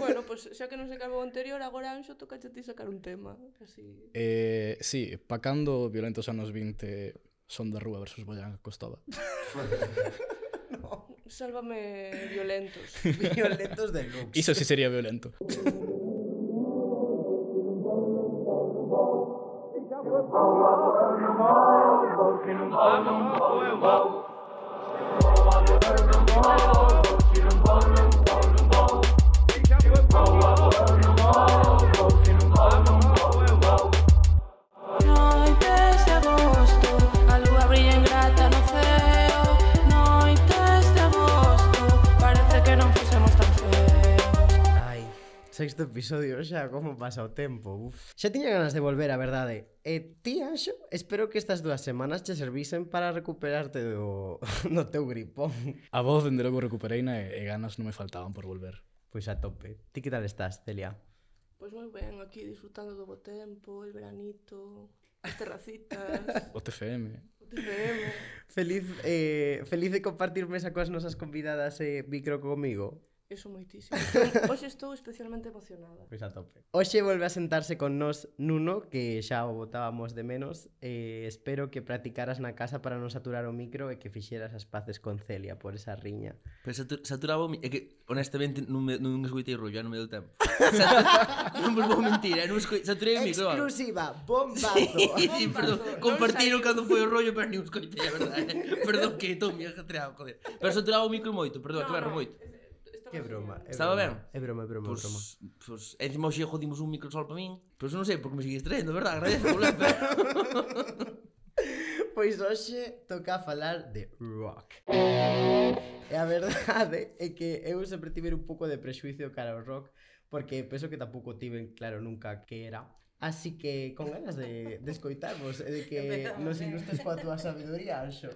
bueno, pois pues, xa que non se acabou o anterior, agora Anxo toca ti sacar un tema, así. Eh, sí, pa cando violentos anos 20 son da rúa versus Boyan Costova. no. Sálvame violentos. violentos deluxe. Iso sí sería violento. Porque. sexto episodio xa, como pasa o tempo. Uf. Xa tiña ganas de volver, a verdade. E ti, Anxo, espero que estas dúas semanas che servisen para recuperarte do, do teu gripón. A voz, dende logo, recuperei na e, e ganas non me faltaban por volver. Pois a tope. Ti que tal estás, Celia? Pois moi ben, aquí disfrutando do bo tempo, el veranito, as terracitas. O TFM. TFM. Feliz, eh, feliz de compartir mesa coas nosas convidadas e eh, micro comigo. Eso moitísimo. Hoxe estou especialmente emocionada. Pois a tope. Hoxe volve a sentarse con nós Nuno, que xa o botábamos de menos. Eh, espero que practicaras na casa para non saturar o micro e que fixeras as paces con Celia por esa riña. Pero satur saturaba o micro... É que, honestamente, non, me, non escoitei rollo, non me deu tempo. Satur... non vos vou mentir, eh, non esco... saturei o micro. Exclusiva, bombazo. Sí, bombazo. sí, perdón, non compartiro cando foi o rollo, pero non escoitei, a verdade. Eh. perdón que estou me ajetreado, joder. Pero saturaba o micro moito, perdón, no, que barro moito. Que broma. É Estaba broma, ben? É broma, é broma, pues, pois, broma. Pois, pues, encima hoxe jodimos un um microsol para min. Pois pues, non sei, porque me seguís traendo, verdad? Agradezo, Pois hoxe toca falar de rock. E a verdade é que eu sempre tiver un pouco de prexuicio cara ao rock, porque penso que tampouco tiven claro nunca que era. Así que con ganas de, de escoitarvos e de que nos ilustres coa túa sabiduría, Anxo.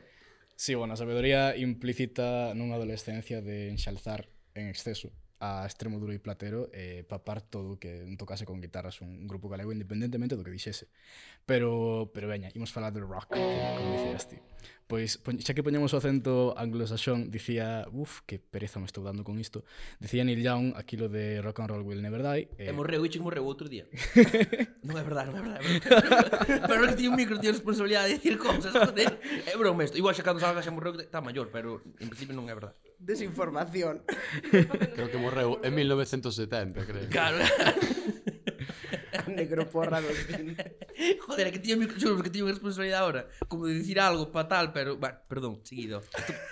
Sí, bueno, a sabedoría implícita nunha adolescencia de enxalzar en exceso a extremo duro e platero e eh, papar todo o que tocase con guitarras un, grupo galego independentemente do que dixese. Pero, pero veña, imos falar do rock, como dicías ti pois xa que poñemos o acento anglosaxón, dicía, uf, que pereza me estou dando con isto. Dicía Neil Young aquilo de Rock and Roll Will Never Die. Eh... E morreu, Ichi morreu outro día. non é verdade, non é verdade. pero que tiño un micro, tiño responsabilidade de dicir cousas, joder. É broma isto. Igual xa cando salga xa morreu, está maior, pero en principio non é verdade. Desinformación. creo que morreu en 1970, creo. Claro negro porra no. Joder, é que tiño microchurros que tiño responsabilidade agora, como de dicir algo para tal, pero, bueno, perdón, seguido.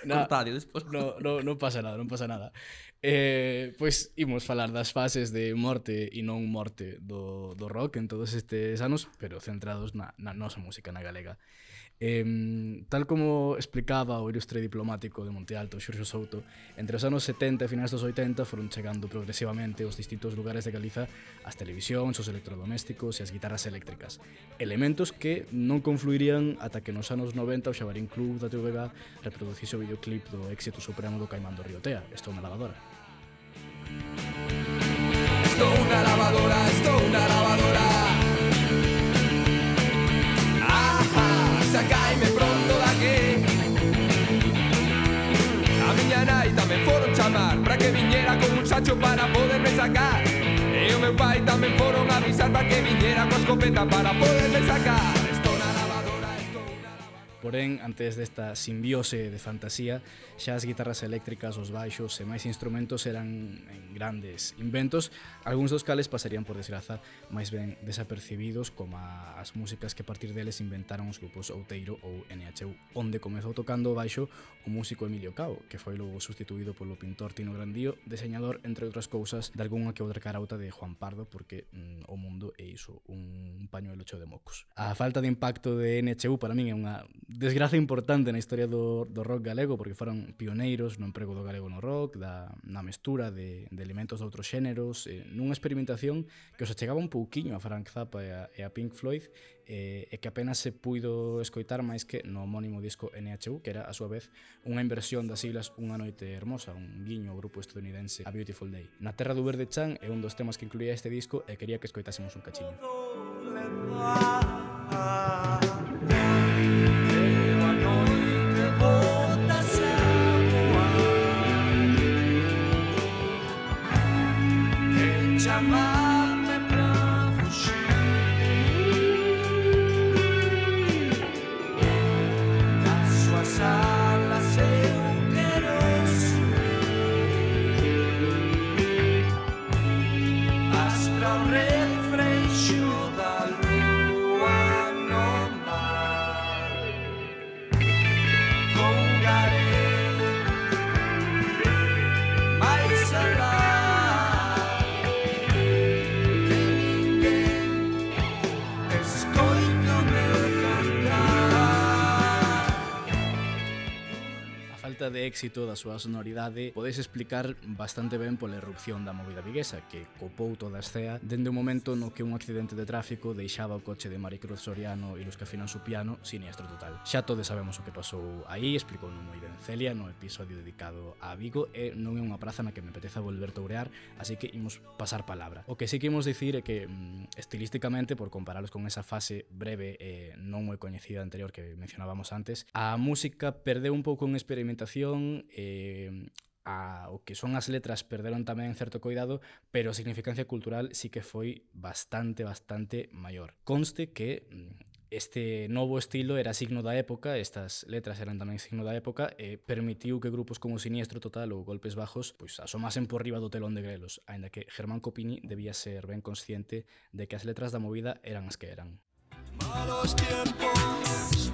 Na, Cortadio despois. No, no, non pasa nada, non pasa nada. Eh, pois imos falar das fases de morte e non morte do, do rock en todos estes anos, pero centrados na, na nosa música na galega. Eh, tal como explicaba o ilustre diplomático de Monte Alto, Xurxo Souto, entre os anos 70 e finais dos 80 foron chegando progresivamente os distintos lugares de Galiza as televisións, os electrodomésticos e as guitarras eléctricas. Elementos que non confluirían ata que nos anos 90 o Xabarín Club da TVG reproducise o videoclip do éxito supremo do Caimán do Riotea, Estou na lavadora. Estou na lavadora, estou na lavadora sacaime pronto daqui A miña nai tamén foron chamar Para que viñera con un sacho para poderme sacar. E o meu pai tamén foron avisar Para que viñera coa escopeta para poderme sacar. Porén, antes desta simbiose de fantasía, xa as guitarras eléctricas, os baixos e máis instrumentos eran en grandes inventos, algúns dos cales pasarían, por desgraza, máis ben desapercibidos como as músicas que a partir deles inventaron os grupos Outeiro ou NHU, onde comezou tocando o baixo o músico Emilio Cao, que foi logo sustituído polo pintor Tino Grandío, deseñador, entre outras cousas, de algunha que outra carauta de Juan Pardo, porque mm, o mundo é iso, un pañuelo cheo de mocos. A falta de impacto de NHU para min é unha desgraza importante na historia do, do rock galego porque foron pioneiros no emprego do galego no rock da, na mestura de, de elementos de outros xéneros eh, nunha experimentación que os achegaba un pouquiño a Frank Zappa e a, e a Pink Floyd eh, e que apenas se puido escoitar máis que no homónimo disco NHU que era a súa vez unha inversión das siglas Unha noite hermosa un guiño ao grupo estadounidense A Beautiful Day. Na terra do verde chan é un dos temas que incluía este disco e quería que escoitásemos un cachiño. Todo falta de éxito da súa sonoridade podes explicar bastante ben pola erupción da movida viguesa que copou toda a escea dende o momento no que un accidente de tráfico deixaba o coche de Maricruz Soriano e los que afinan su piano siniestro total. Xa todos sabemos o que pasou aí, explicou non moi ben Celia no episodio dedicado a Vigo e non é unha praza na que me apeteza volver tourear, así que imos pasar palabra. O que sí que imos dicir é que mm, estilísticamente, por comparalos con esa fase breve e non moi coñecida anterior que mencionábamos antes, a música perdeu un pouco en experimentación proporción, eh, a, o que son as letras perderon tamén certo cuidado, pero a significancia cultural sí que foi bastante, bastante maior. Conste que mm, este novo estilo era signo da época, estas letras eran tamén signo da época, e permitiu que grupos como Siniestro Total ou Golpes Bajos pois asomasen por riba do telón de grelos, aínda que Germán Copini debía ser ben consciente de que as letras da movida eran as que eran. Malos tiempos,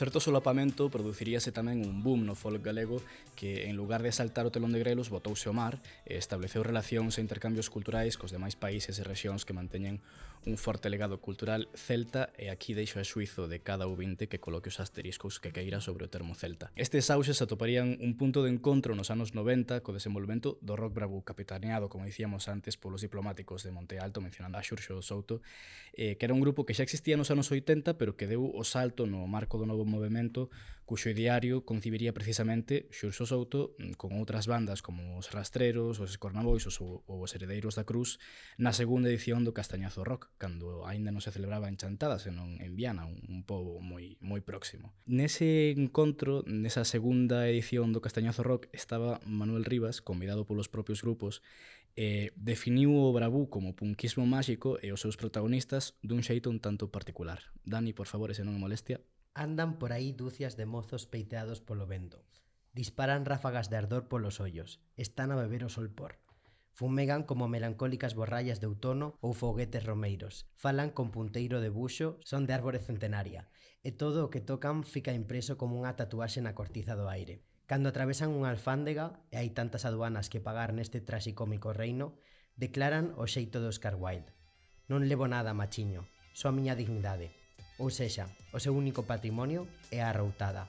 certo solapamento produciríase tamén un boom no folk galego que, en lugar de saltar o telón de grelos, botouse ao mar e estableceu relacións e intercambios culturais cos demais países e rexións que manteñen un forte legado cultural celta e aquí deixo a suizo de cada ouvinte que coloque os asteriscos que queira sobre o termo celta. Estes auxes atoparían un punto de encontro nos anos 90 co desenvolvemento do rock bravo capitaneado, como dicíamos antes, polos diplomáticos de Monte Alto, mencionando a Xurxo Souto, eh, que era un grupo que xa existía nos anos 80 pero que deu o salto no marco do novo movimento cuxo ideario concibiría precisamente Xurxo Souto mm, con outras bandas como os Rastreros, os Escornabois ou, ou os Heredeiros da Cruz na segunda edición do Castañazo Rock, cando aínda non se celebraba en Chantada, senón en Viana, un, un pobo moi moi próximo. Nese encontro, nesa segunda edición do Castañazo Rock, estaba Manuel Rivas, convidado polos propios grupos, eh, definiu o bravú como punkismo máxico e os seus protagonistas dun xeito un tanto particular. Dani, por favor, se non é molestia, Andan por aí dúcias de mozos peiteados polo vento. Disparan ráfagas de ardor polos ollos. Están a beber o sol por. Fumegan como melancólicas borrallas de outono ou foguetes romeiros. Falan con punteiro de buxo, son de árbore centenaria. E todo o que tocan fica impreso como unha tatuaxe na cortiza do aire. Cando atravesan unha alfándega, e hai tantas aduanas que pagar neste trasicómico reino, declaran o xeito do Oscar Wilde. Non levo nada, machiño, só a miña dignidade. Ou sexa, o seu único patrimonio é a routada.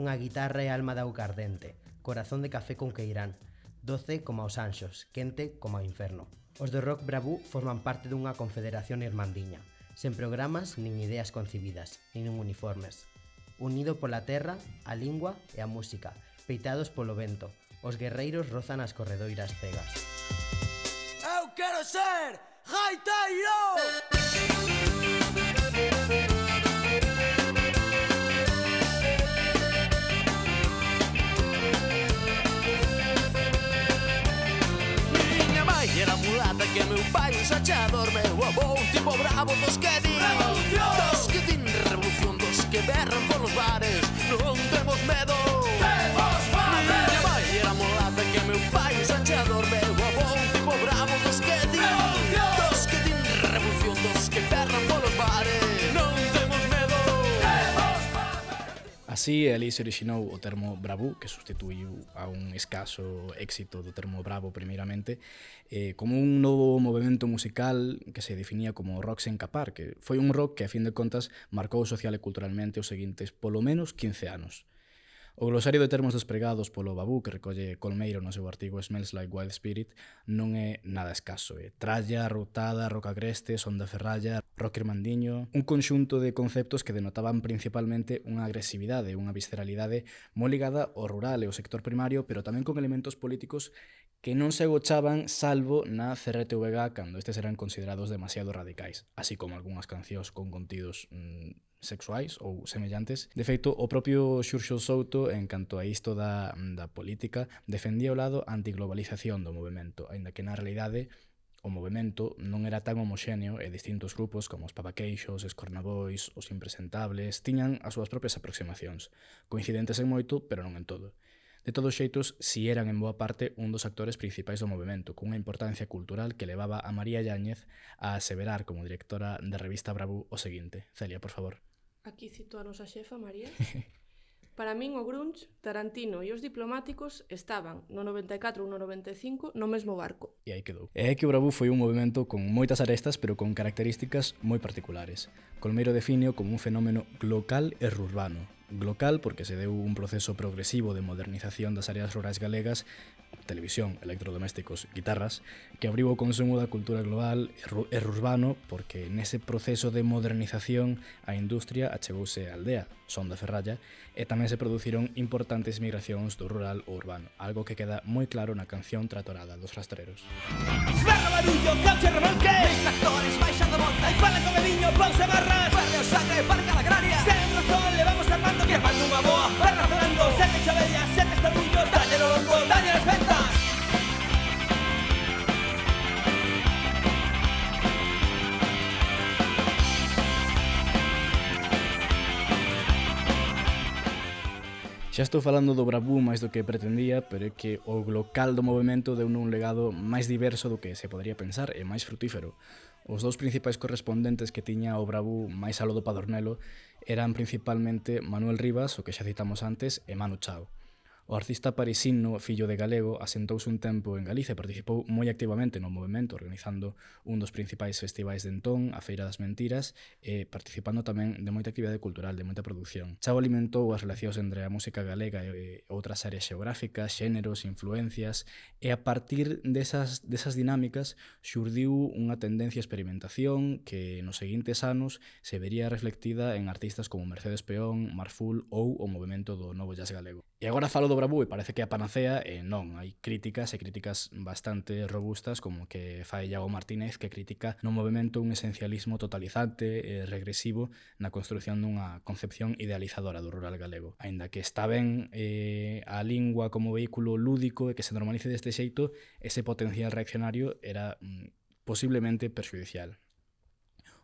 Unha guitarra e alma de aucardente, corazón de café con queirán, doce como os anxos, quente como o inferno. Os do rock bravú forman parte dunha confederación irmandiña, sen programas nin ideas concibidas, nin uniformes. Unido pola terra, a lingua e a música, peitados polo vento, os guerreiros rozan as corredoiras cegas. Eu quero ser gaiteiro! País achadorme o avó un tipo bravo dos que din Revolución! Dos que din revolución, dos que berran polos bares. Non temos medo. así e ali se orixinou o termo bravú, que sustituiu a un escaso éxito do termo bravo primeiramente, eh, como un novo movimento musical que se definía como rock sen capar, que foi un rock que a fin de contas marcou social e culturalmente os seguintes polo menos 15 anos. O glosario de termos despregados polo Babú que recolle Colmeiro no seu artigo Smells Like Wild Spirit non é nada escaso. É tralla, rotada, roca creste, sonda ferralla, rocker mandiño... Un conxunto de conceptos que denotaban principalmente unha agresividade, unha visceralidade moi ligada ao rural e ao sector primario, pero tamén con elementos políticos que non se agochaban salvo na CRTVG cando estes eran considerados demasiado radicais, así como algunhas cancións con contidos mmm, sexuais ou semellantes. De feito, o propio Xurxo Souto, en canto a isto da, da política, defendía o lado antiglobalización do movimento, aínda que na realidade o movimento non era tan homoxéneo e distintos grupos como os papaqueixos, os cornabois, os impresentables, tiñan as súas propias aproximacións, coincidentes en moito, pero non en todo. De todos xeitos, si eran en boa parte un dos actores principais do movimento, cunha importancia cultural que levaba a María Yáñez a aseverar como directora da revista Bravú o seguinte. Celia, por favor. Aquí cito a nosa xefa, María. Para min o grunge, Tarantino e os diplomáticos estaban no 94 ou no 95 no mesmo barco. E aí quedou. E é que o Bravú foi un movimento con moitas arestas pero con características moi particulares. Colmeiro definio como un fenómeno local e urbano, Glocal porque se deu un proceso progresivo de modernización das áreas rurais galegas televisión, electrodomésticos, guitarras, que abriu o consumo da cultura global e urbano porque nese proceso de modernización a industria achegouse a aldea, son da Ferralla, e tamén se produciron importantes migracións do rural ao urbano, algo que queda moi claro na canción tratorada dos rastreros. Barra barullo, cauche remolque, tractores baixando monta e pala come viño, ponse barras, barrio sangre, barca la agraria, sen razón, levamos armando, que armando unha boa, barra falando, sete chavellas, sete estornillos, Xa estou falando do bravú máis do que pretendía, pero é que o local do movimento deu un legado máis diverso do que se podría pensar eh, e máis frutífero. Os dous principais correspondentes que tiña o bravú máis alo do Padornelo eran principalmente Manuel Rivas, o que xa citamos antes, e Manu Chao. O artista parisino, fillo de galego, asentouse un tempo en Galicia e participou moi activamente no movimento, organizando un dos principais festivais de entón, a Feira das Mentiras, e participando tamén de moita actividade cultural, de moita producción. Chao alimentou as relacións entre a música galega e outras áreas xeográficas, xéneros, influencias, e a partir desas, desas dinámicas xurdiu unha tendencia a experimentación que nos seguintes anos se vería reflectida en artistas como Mercedes Peón, Marful ou o movimento do novo jazz galego. E agora falo do Bravo e parece que a panacea e non, hai críticas e críticas bastante robustas como que fai Iago Martínez que critica no movimento un esencialismo totalizante e regresivo na construción dunha concepción idealizadora do rural galego. Aínda que está ben eh, a lingua como vehículo lúdico e que se normalice deste xeito, ese potencial reaccionario era mm, posiblemente perxudicial.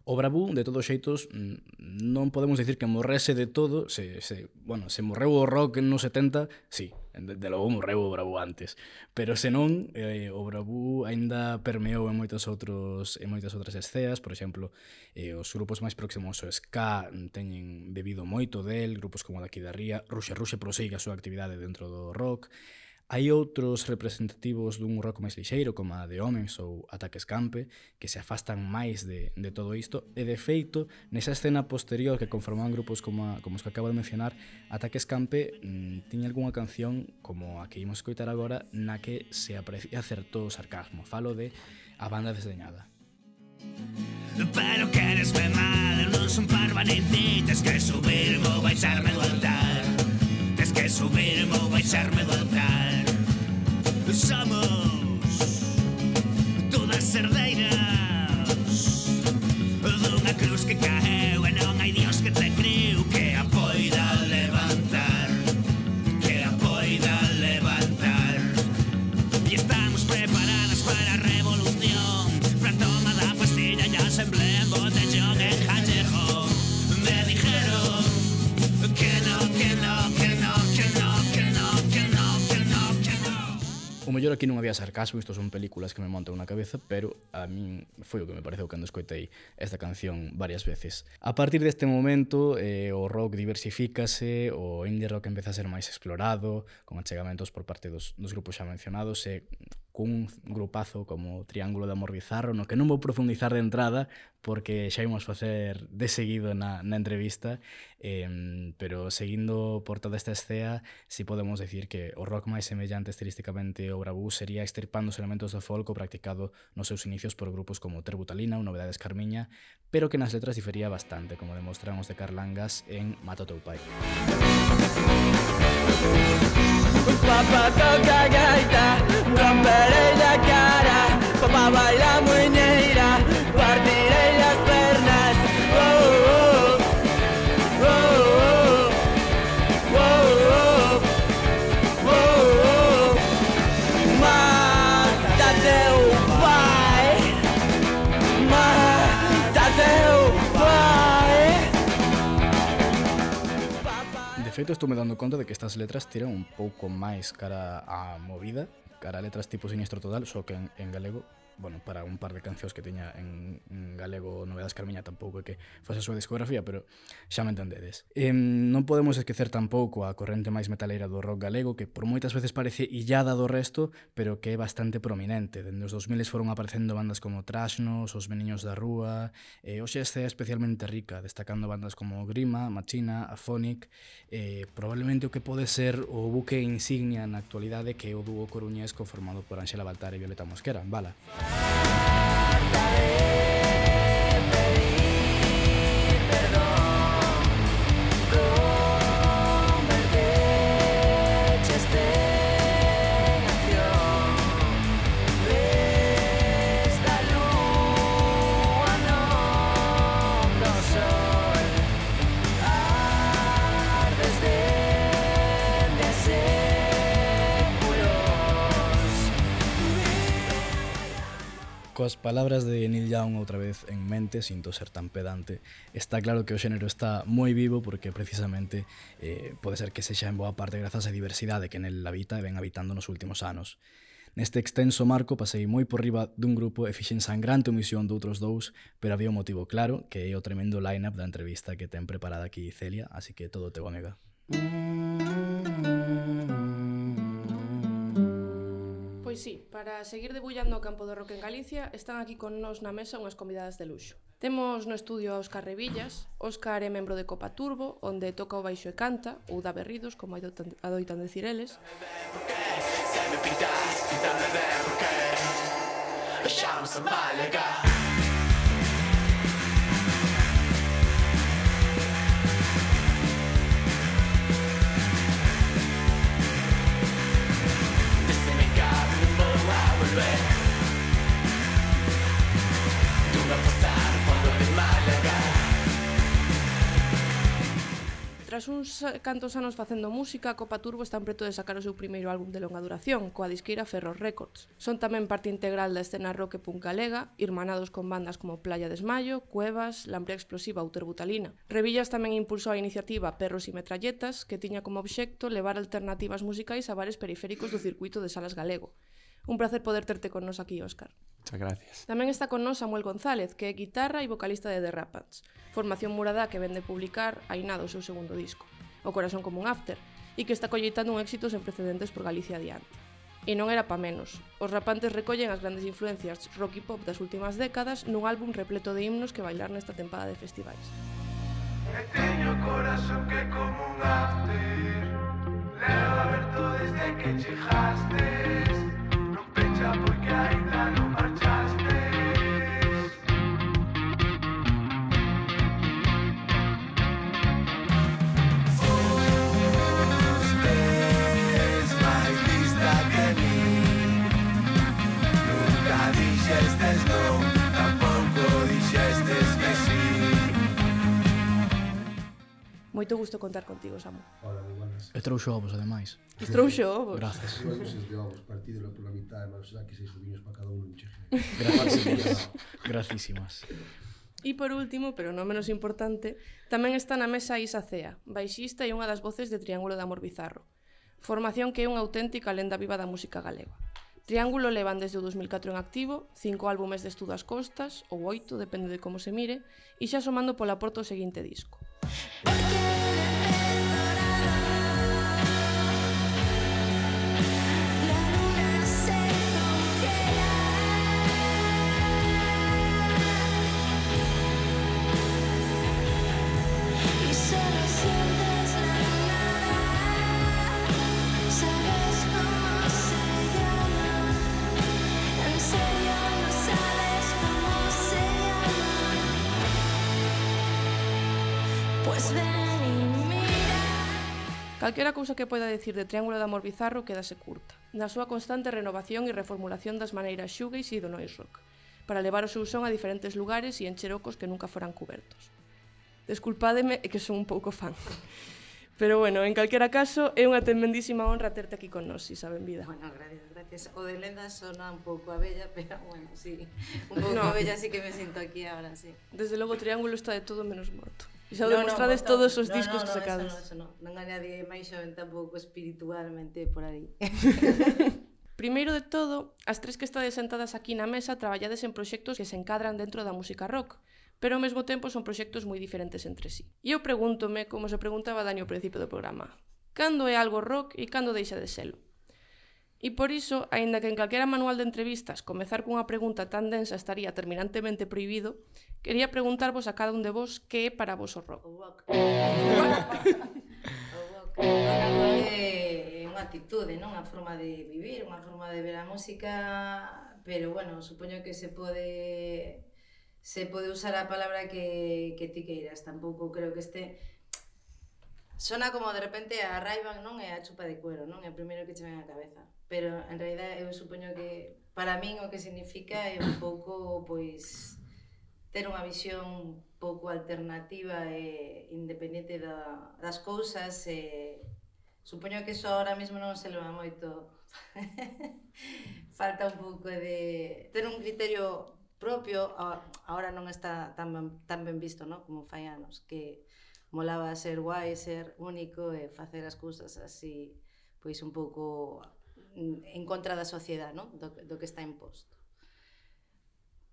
O Bravú, de todos xeitos, mm, non podemos dicir que morrese de todo, se, se, bueno, se morreu o rock nos 70, sí, de, de logo morreu o Bravú antes, pero senón eh, o Bravú aínda permeou en moitos outros en moitas outras esceas, por exemplo, eh, os grupos máis próximos ao ska teñen bebido moito del, grupos como daqui da Ría, Ruxa Ruxa prosegue a súa actividade dentro do rock, Hai outros representativos dun rock máis lixeiro, como a de Homens ou Ataque Escampe, que se afastan máis de, de todo isto, e de feito, nesa escena posterior que conformaban grupos como, a, como os que acabo de mencionar, Ataque Escampe mmm, tiña algunha canción, como a que imos coitar agora, na que se aprecia certo sarcasmo. Falo de A Banda Desdeñada. Pero queres ver mal, non son parva que subirme ou baixarme do altar que subirme ou baixarme do altar Somos todas herdeiras Dunha cruz que caeu e non hai dios que te criu que aquí non había sarcasmo, isto son películas que me montan na cabeza, pero a min foi o que me pareceu cando escoitei esta canción varias veces. A partir deste momento, eh, o rock diversifícase, o indie rock empeza a ser máis explorado, con achegamentos por parte dos, dos grupos xa mencionados, e cun grupazo como Triángulo de Amor Bizarro, no que non vou profundizar de entrada, porque xa imos facer de seguido na, na entrevista, eh, pero seguindo por toda esta escea, si podemos decir que o rock máis semellante estilísticamente ao Bravú sería extirpando os elementos do folk practicado nos seus inicios por grupos como Terbutalina ou Novedades Carmiña, pero que nas letras difería bastante, como demostramos de Carlangas en Mato Teu Pai. Papá toca gaita, romperei da cara, papá baila muñeira, feito estou me dando conta de que estas letras tiran un pouco máis cara a movida, cara a letras tipo Sinistro Total, só que en, en galego bueno, para un par de cancións que tiña en, en galego Novedades Carmiña tampouco é que fose a súa discografía, pero xa me entendedes. E, non podemos esquecer tampouco a corrente máis metaleira do rock galego que por moitas veces parece illada do resto, pero que é bastante prominente. Dende os 2000 foron aparecendo bandas como Trashnos, Os Meniños da Rúa, e hoxe este é especialmente rica, destacando bandas como Grima, Machina, Afonic, e probablemente o que pode ser o buque insignia na actualidade que é o dúo coruñés conformado por Ángela Baltar e Violeta Mosquera. Bala. Vale. Cantaré. coas palabras de Neil Young outra vez en mente, sinto ser tan pedante, está claro que o xénero está moi vivo porque precisamente eh, pode ser que sexa en boa parte grazas á diversidade que nel habita e ven habitando nos últimos anos. Neste extenso marco pasei moi por riba dun grupo e fixen sangrante omisión doutros dous, pero había un motivo claro, que é o tremendo line-up da entrevista que ten preparada aquí Celia, así que todo teu, amiga. Mm -hmm. Pois sí, para seguir debullando o campo do rock en Galicia, están aquí con nós na mesa unhas convidadas de luxo. Temos no estudio a Óscar Revillas. Óscar é membro de Copa Turbo, onde toca o baixo e canta, ou dá berridos, como adoitan decir eles. Se me pintas, pintame ben, porque Deixamos a málaga Tras uns cantos anos facendo música, Copa Turbo están preto de sacar o seu primeiro álbum de longa duración, coa disqueira Ferro Records. Son tamén parte integral da escena rock e punk galega, irmanados con bandas como Playa Desmayo, Cuevas, Lamprea Explosiva ou Terbutalina. Revillas tamén impulsou a iniciativa Perros e Metralletas, que tiña como obxecto levar alternativas musicais a bares periféricos do circuito de salas galego. Un placer poder terte con nos aquí, Óscar. Muchas gracias. Tamén está con nos Samuel González, que é guitarra e vocalista de The Rapads, formación murada que vende publicar Ainado o seu segundo disco, O Corazón como un After, e que está colleitando un éxito sen precedentes por Galicia adiante. E non era pa menos. Os rapantes recollen as grandes influencias rock e pop das últimas décadas nun álbum repleto de himnos que bailar nesta tempada de festivais. E teño corazón que como un after Levo aberto desde que chejaste marcha porque ainda no marchaste. moito gusto contar contigo, Samu. Hola, moi buenas. E trouxo ovos, ademais. E trouxo ovos. Grazas. Dúas luces de ovos, partídelo pola mitad, mas será que seis oviños para cada un enche. Grazísimas. Grazísimas. E por último, pero non menos importante, tamén está na mesa Isa Cea, baixista e unha das voces de Triángulo de Amor Bizarro. Formación que é unha auténtica lenda viva da música galega. Triángulo levan desde o 2004 en activo, cinco álbumes de estudo ás costas, ou oito, depende de como se mire, e xa somando pola porta o seguinte disco. Calquera cousa que poida dicir de Triángulo de Amor Bizarro quedase curta, na súa constante renovación e reformulación das maneiras shoegaze e do noise rock, para levar o seu son a diferentes lugares e encher ocos que nunca foran cubertos. Desculpádeme e que son un pouco fan. Pero bueno, en calquera caso, é unha tremendísima honra terte aquí con nós, Isa, benvida. Bueno, gracias, gracias. O de lenda sona un pouco a bella, pero bueno, sí, un pouco no. a bella sí que me sinto aquí ahora, sí. Desde logo, o Triángulo está de todo menos morto. Xa no, demostrades no, todos os discos no, no, que sacades. Eso no, eso no. non hai nadie máis xoven tampouco espiritualmente por aí. Primeiro de todo, as tres que estades sentadas aquí na mesa traballades en proxectos que se encadran dentro da música rock, pero ao mesmo tempo son proxectos moi diferentes entre sí. E eu pregúntome, como se preguntaba Dani ao principio do programa, cando é algo rock e cando deixa de selo? E por iso, aínda que en calquera manual de entrevistas comezar cunha pregunta tan densa estaría terminantemente prohibido, quería preguntarvos a cada un de vos que é para vos o rock. O rock. o rock. é unha actitude, non? Unha forma de vivir, unha forma de ver a música, pero bueno, supoño que se pode se pode usar a palabra que, que ti queiras. Tampouco creo que este Sona como de repente a ray non? É a chupa de cuero, non? É o primeiro que che ven á cabeza. Pero en realidad eu supoño que para min o que significa é un pouco pois ter unha visión un pouco alternativa e independente da, das cousas e supoño que iso ahora mesmo non se leva moito falta un pouco de ter un criterio propio ahora non está tan, tan ben visto no? como fai anos que molaba ser guai, ser único e facer as cousas así, pois un pouco en contra da sociedade, non? Do, do que está imposto.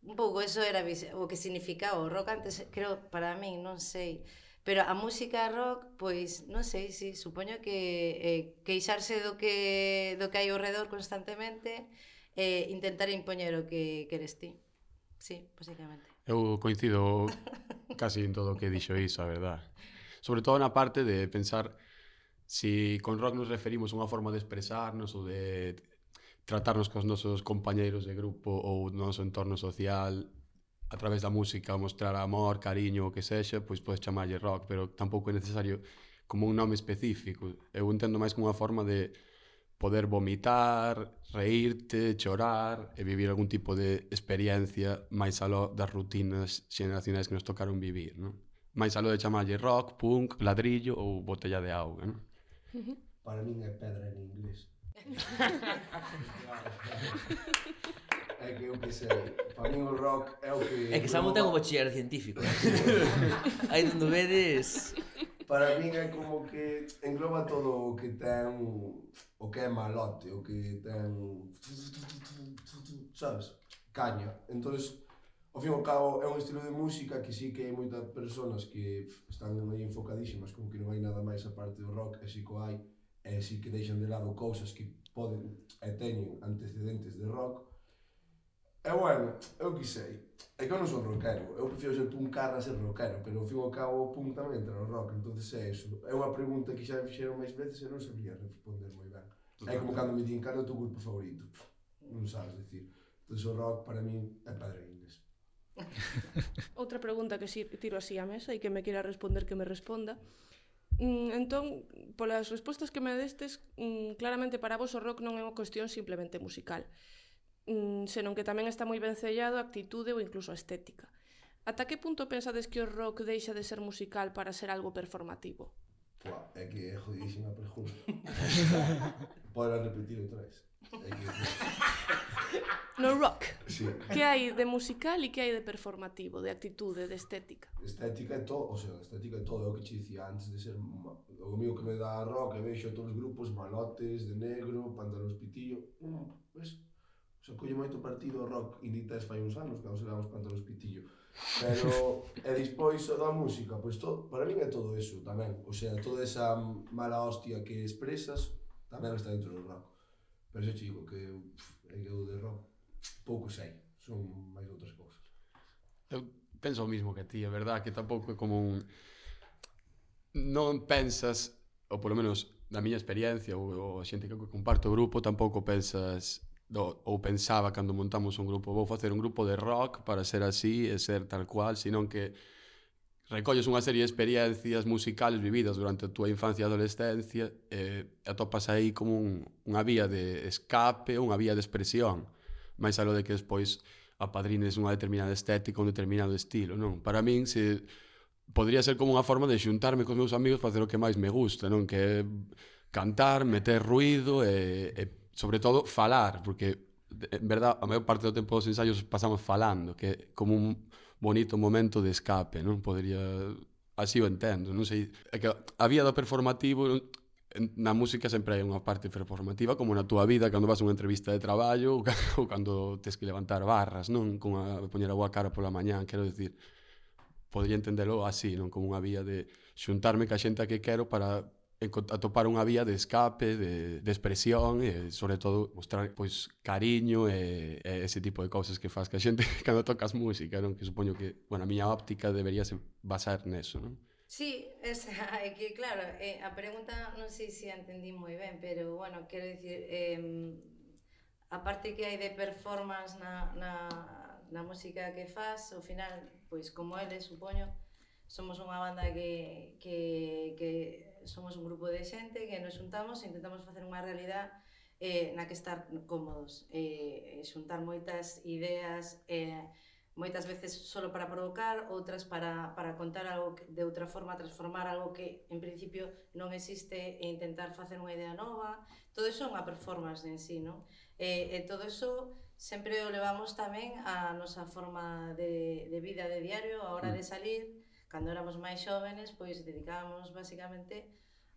Un pouco eso era o que significaba o rock antes, creo, para min, non sei. Pero a música rock, pois, non sei, si, sí, supoño que eh, queixarse do que, do que hai ao redor constantemente e eh, intentar impoñer o que queres ti. Sí, basicamente. Eu coincido casi en todo o que dixo iso, a verdad sobre todo na parte de pensar si con rock nos referimos a unha forma de expresarnos ou de tratarnos cos nosos compañeiros de grupo ou no noso entorno social a través da música, mostrar amor, cariño, o que sexa, pois podes chamarlle rock, pero tampouco é necesario como un nome específico. Eu entendo máis como unha forma de poder vomitar, reírte, chorar e vivir algún tipo de experiencia máis aló das rutinas xeneracionais que nos tocaron vivir, non? máis aló de chamarlle rock, punk, ladrillo ou botella de auga, non? Para min é pedra en inglés. é que eu que sei, para min o rock é o que... É que Samu ten o bachiller científico. Eh. Aí donde vedes... Para min é como que engloba todo o que ten o que é malote, o que ten sabes, caña. Entonces ao fin e ao cabo é un estilo de música que sí que hai moitas persoas que están moi enfocadísimas como que non hai nada máis aparte do rock e sí que hai e sí que deixan de lado cousas que poden e teñen antecedentes de rock. E bueno, eu que sei é que eu non son rockero, eu prefiro ser un carra a ser rockero pero ao fin e ao cabo o punk tamén entra no rock entonces é iso, é unha pregunta que xa me fixeron máis veces e non sabía responder moi ben. Totalmente. é como cando me din, cara, o teu grupo favorito? Non sabes decir, entonces o rock para min é padrino Outra pregunta que tiro así á mesa e que me queira responder que me responda. Mm, entón, polas respostas que me destes, mm, claramente para vos o rock non é unha cuestión simplemente musical, mm, senón que tamén está moi ben sellado a actitude ou incluso a estética. Ata que punto pensades que o rock deixa de ser musical para ser algo performativo? Uá, é que é jodidísima pregunta. Podrás repetir outra vez. No rock. Sí. Que hai de musical e que hai de performativo, de actitude, de estética? Estética é todo, o sea, estética é todo, é o que te dicía antes de ser o mío que me dá rock, e vexo todos os grupos, malotes, de negro, pantalóns pitillo, mm, ves? O sea, colle moito partido ao rock inditex fai uns anos, cando seramos pantalóns pitillo. Pero, e despois o da música, pois todo, para min é todo eso tamén. O sea, toda esa mala hostia que expresas tamén está dentro do rock. Pero xa te digo que eu, eu de rock pouco sei, son máis outras cousas. Eu penso o mismo que ti, é verdad que tampouco é como un... Non pensas, ou polo menos na miña experiencia ou, ou a xente que comparto o grupo, tampouco pensas do, ou pensaba cando montamos un grupo vou facer un grupo de rock para ser así e ser tal cual, senón que recolles unha serie de experiencias musicales vividas durante a túa infancia e adolescencia e atopas aí como un, unha vía de escape, unha vía de expresión, máis algo de que despois apadrines unha determinada estética, un determinado estilo, non? Para min, se podría ser como unha forma de xuntarme cos meus amigos para facer o que máis me gusta, non? Que é cantar, meter ruido e, e sobre todo falar, porque en verdad a maior parte do tempo dos ensaios pasamos falando, que é como un, bonito momento de escape, non? Podería así o entendo, non sei, é que a vía do performativo na música sempre hai unha parte performativa como na túa vida cando vas a unha entrevista de traballo ou cando tes que levantar barras, non? Con a poñer a boa cara pola mañá, quero dicir, podría entendelo así, non como unha vía de xuntarme ca xente a que quero para atopar unha vía de escape, de, de expresión e, sobre todo, mostrar pois cariño e, e ese tipo de cousas que faz que a xente cando tocas música, non? Que supoño que, bueno, a miña óptica debería se basar neso, non? Sí, esa, é que claro, eh, a pregunta non sei se a entendí moi ben, pero bueno, quero dicir, eh, a parte que hai de performance na, na, na música que faz, ao final, pois como ele, supoño, somos unha banda que, que, que somos un grupo de xente que nos xuntamos e intentamos facer unha realidade eh, na que estar cómodos. Eh, xuntar moitas ideas, eh, moitas veces solo para provocar, outras para, para contar algo que, de outra forma, transformar algo que en principio non existe e intentar facer unha idea nova. Todo iso é unha performance en sí, non? Eh, e todo iso sempre o levamos tamén a nosa forma de, de vida de diario, a hora mm. de salir, cando éramos máis xóvenes, pois dedicábamos basicamente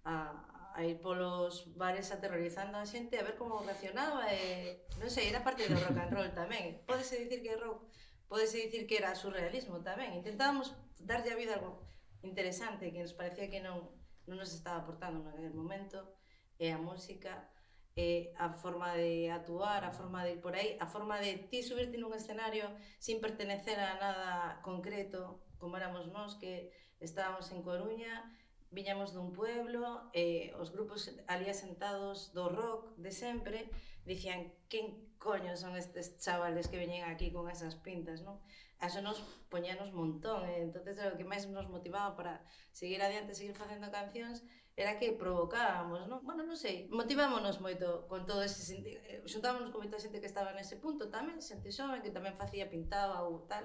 a, a ir polos bares aterrorizando a xente a ver como reaccionaba e non sei, era parte do rock and roll tamén. Pódese dicir que rock, pódese dicir que era surrealismo tamén. Intentábamos darlle a vida algo interesante que nos parecía que non non nos estaba aportando aquel momento e a música e a forma de actuar, a forma de ir por aí, a forma de ti subirte nun escenario sin pertenecer a nada concreto, como éramos nós que estábamos en Coruña, viñamos dun pueblo, e os grupos ali asentados do rock de sempre dicían quen coño son estes chavales que veñen aquí con esas pintas, non? Eso nos poñanos montón, e entonces o que máis nos motivaba para seguir adiante, seguir facendo cancións, era que provocábamos, non? Bueno, non sei, motivámonos moito con todo ese eh, xuntámonos con moita xente que estaba nese punto tamén, xente xoven que tamén facía, pintaba ou tal,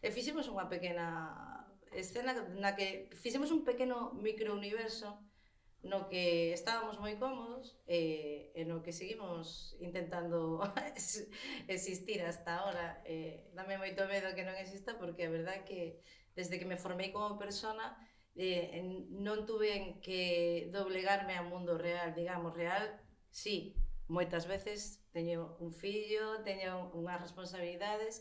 E fixemos unha pequena escena na que fixemos un pequeno microuniverso no que estábamos moi cómodos e, e no que seguimos intentando existir hasta ahora. Eh, e, dame moito medo que non exista porque a verdad que desde que me formei como persona eh, non tuve que doblegarme ao mundo real, digamos, real, sí, moitas veces teño un fillo, teño unhas responsabilidades,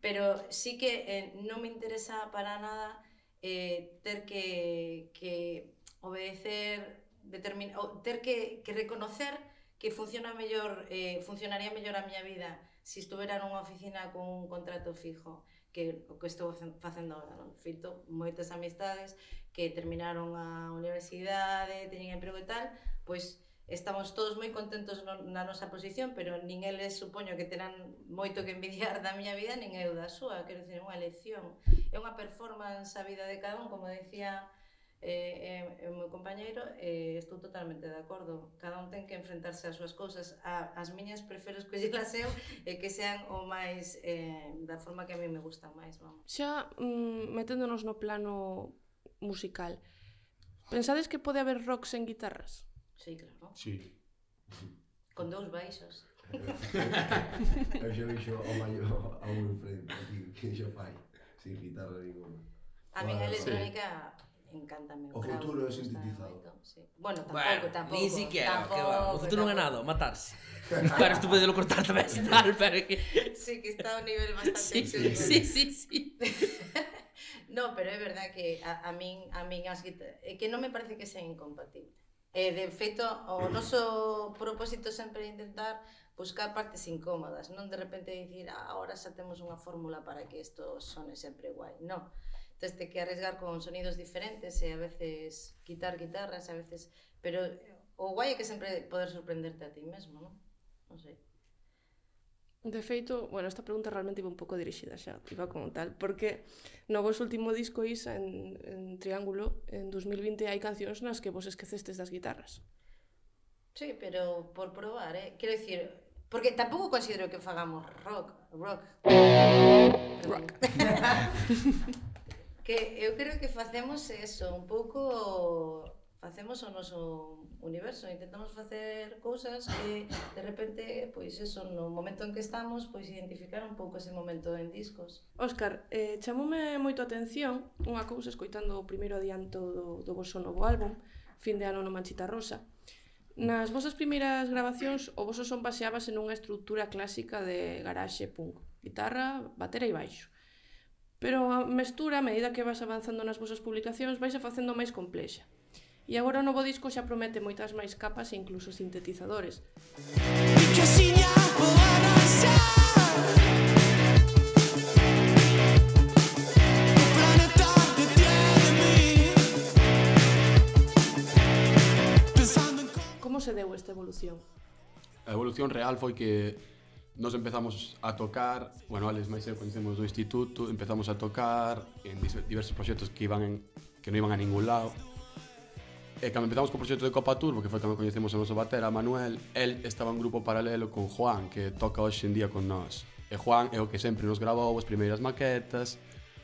pero sí que eh, non me interesa para nada eh, ter que, que obedecer, determin, o, ter que, que reconocer que funciona mellor, eh, funcionaría mellor a miña vida se si estuvera nunha oficina con un contrato fijo que o que estou facendo agora, non? Fito moitas amistades que terminaron a universidade, teñen emprego e tal, pois estamos todos moi contentos no, na nosa posición, pero nin eles supoño que terán moito que envidiar da miña vida, nin eu da súa, quero dicir, é unha elección. É unha performance a vida de cada un, como decía eh, eh, eh o meu compañeiro, eh, estou totalmente de acordo. Cada un ten que enfrentarse ás súas cousas. A, as miñas prefero escollelas eu e eh, que sean o máis eh, da forma que a mí me gusta máis. Vamos. Xa mm, meténdonos no plano musical, pensades que pode haber rock sen guitarras? Sí, claro. Sí. Con dous baixos. eu xa vixo ao maior a un enfrente aquí, que xa fai, sin guitarra ninguna. A mí a electrónica encántame. O futuro é sintetizado. Sí. Bueno, tampouco, bueno, tampouco. Ni siquiera, tampouco, que va. O futuro non é nada, matarse. Claro, isto podelo cortar tamén se tal, pero que... sí, que está a un nivel bastante sí, absurdo. Sí, sí, sí. no, pero é verdad que a, a min, a min as guitarras... que non me parece que sean incompatibles E, de feito, o noso propósito sempre é intentar buscar partes incómodas, non de repente dicir, ah, ahora xa temos unha fórmula para que isto sone sempre guai, non. Entón, te que arriesgar con sonidos diferentes e a veces quitar guitarras, a veces... Pero o guai é que sempre poder sorprenderte a ti mesmo, non? Non sei. De feito, bueno, esta pregunta realmente iba un pouco dirixida xa, iba como tal, porque no vos último disco Isa en, en Triángulo, en 2020 hai cancións nas que vos esquecestes das guitarras. Sí, pero por probar, eh? Quero dicir, porque tampouco considero que fagamos rock, rock. Rock. que eu creo que facemos eso, un pouco facemos o noso universo, intentamos facer cousas que de repente, pois eso, no momento en que estamos, pois identificar un pouco ese momento en discos. Óscar, eh, chamoume moito atención unha cousa escoitando o primeiro adianto do, do vosso novo álbum, Fin de ano no Manchita Rosa. Nas vosas primeiras grabacións, o voso son baseábase nunha estrutura clásica de garaxe punk, guitarra, batera e baixo. Pero a mestura, a medida que vas avanzando nas vosas publicacións, vais a facendo máis complexa. E agora o novo disco xa promete moitas máis capas e incluso sintetizadores. Que se deu esta evolución? A evolución real foi que nos empezamos a tocar, bueno, Alex máis eu coñecemos do instituto, empezamos a tocar en diversos proxectos que iban en, que non iban a ningún lado, E cando empezamos co proxecto de Copa Turbo, que foi cando coñecemos a noso batera, Manuel, el estaba en grupo paralelo con Juan, que toca hoxe en día con nós. E Juan é o que sempre nos grabou as primeiras maquetas,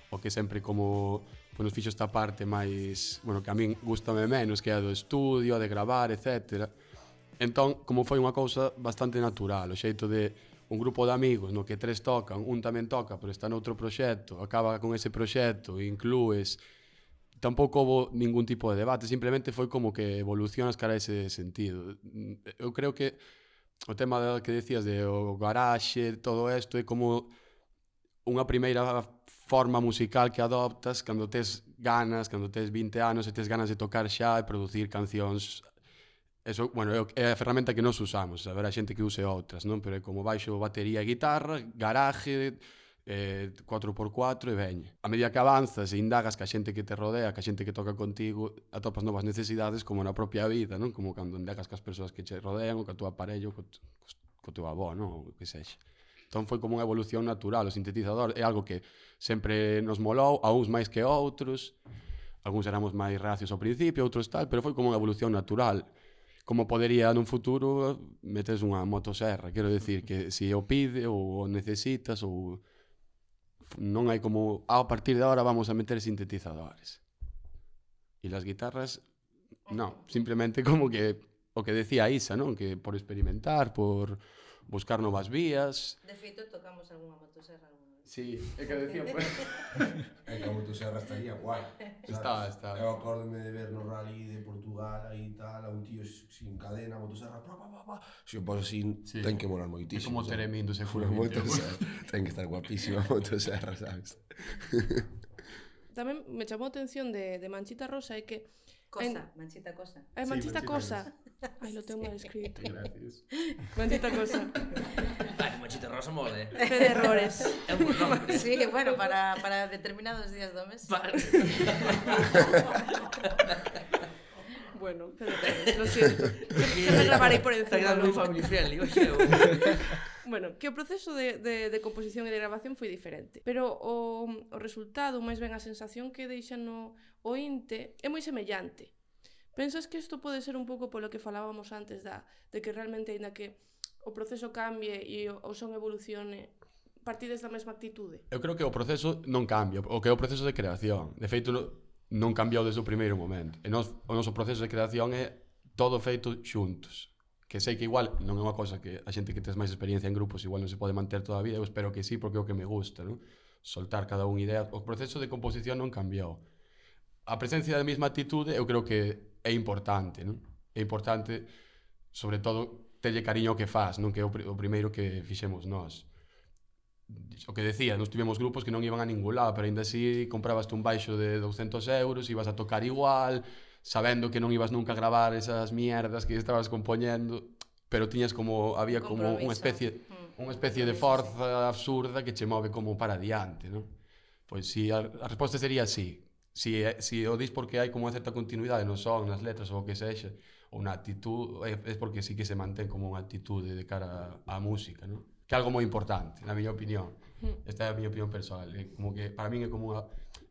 o que sempre como pois nos fixo esta parte máis, bueno, que a min gustame menos, que é a do estudio, a de gravar, etc. Entón, como foi unha cousa bastante natural, o xeito de un grupo de amigos no que tres tocan, un tamén toca, pero está noutro proxecto, acaba con ese proxecto, inclúes tampouco houve ningún tipo de debate, simplemente foi como que evolucionas cara a ese sentido. Eu creo que o tema de, que decías de o garaxe, todo isto, é como unha primeira forma musical que adoptas cando tes ganas, cando tes 20 anos e tes ganas de tocar xa e producir cancións Eso, bueno, é a ferramenta que nos usamos, haberá xente que use outras, non? Pero é como baixo, batería, guitarra, garaje, eh, 4x4 e veña. A medida que avanzas e indagas que a xente que te rodea, que a xente que toca contigo, atopas novas necesidades como na propia vida, non? Como cando indagas que as persoas que che rodean, ou que a tua parello, co, co teu avó, non? O que sexe. Entón foi como unha evolución natural, o sintetizador é algo que sempre nos molou, a uns máis que a outros, algúns éramos máis racios ao principio, outros tal, pero foi como unha evolución natural como podería nun futuro metes unha motoserra, quero decir que se si o pide ou o necesitas ou non hai como ah, a partir de ahora vamos a meter sintetizadores. E las guitarras non, simplemente como que o que decía Isa, non, que por experimentar, por buscar novas vías. De feito tocamos algunha motoserra algún Sí, é que decía... Pues... é que a motosierra estaría guai. Está, está. Eu acórdome de ver no rally de Portugal aí tal, a un tío sin cadena, motosierra, pa, pa, pa, pa. Se si poso así, sí. ten que molar moitísimo. É como Teremindo se fura ten que estar guapísima a motosierra, sabes? Tamén me chamou a atención de, de Manchita Rosa é que Cosa, en... Manchita Cosa. Ay, sí, Manchita, Manchita Cosa. Rosa. Ay, lo tengo mal escrito. Gracias. Manchita Cosa. Machito Rosa mole. Fede Errores. É un nombre. Sí, bueno, para, para determinados días do mes. Para... bueno, pero Errores, lo siento. Que me gravarei por encima. Está quedando moi family friendly, oxe. Bueno, que o proceso de, de, de composición e de grabación foi diferente Pero o, o resultado, máis ben a sensación que deixa no ointe É moi semellante Pensas que isto pode ser un pouco polo que falábamos antes da, de que realmente, ainda que o proceso cambie e o son evolucione partides da mesma actitude? Eu creo que o proceso non cambia, o que é o proceso de creación. De feito, non cambiou desde o primeiro momento. E nos, o noso proceso de creación é todo feito xuntos. Que sei que igual non é unha cosa que a xente que tes máis experiencia en grupos igual non se pode manter toda a vida, eu espero que sí porque é o que me gusta, non? Soltar cada un idea. O proceso de composición non cambiou. A presencia da mesma actitude eu creo que é importante, non? É importante sobre todo telle cariño ao que faz, non que é o, o primeiro que fixemos nós. O que decía, nos tivemos grupos que non iban a ningún lado, pero ainda así comprabaste un baixo de 200 euros, ibas a tocar igual, sabendo que non ibas nunca a gravar esas mierdas que estabas compoñendo, pero tiñas como, había como unha especie, mm. unha especie de forza absurda que che move como para diante, non? Pois si a, a resposta sería sí, si, eh, si o dis porque hai como unha certa continuidade no son, nas letras ou o que sexa, ou na actitud, é, é porque sí que se mantén como unha actitude de cara á música, non? que é algo moi importante, na miña opinión. Esta é a miña opinión personal, é como que para min é como unha,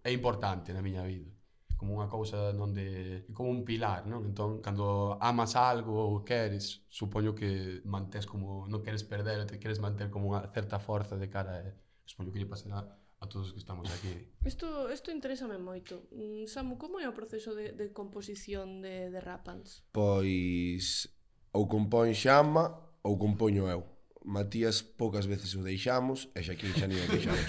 é importante na miña vida como unha cousa non de como un pilar, non? Entón, cando amas algo ou queres, supoño que mantés como non queres perder, te queres manter como unha certa forza de cara, eh? supoño que lle pasará a todos os que estamos aquí. Isto, isto interésame moito. Mm, Samu, como é o proceso de, de composición de, de Rapans? Pois ou compón Xama ou compoño eu. Matías poucas veces o deixamos e Xaquín xa ni o deixamos.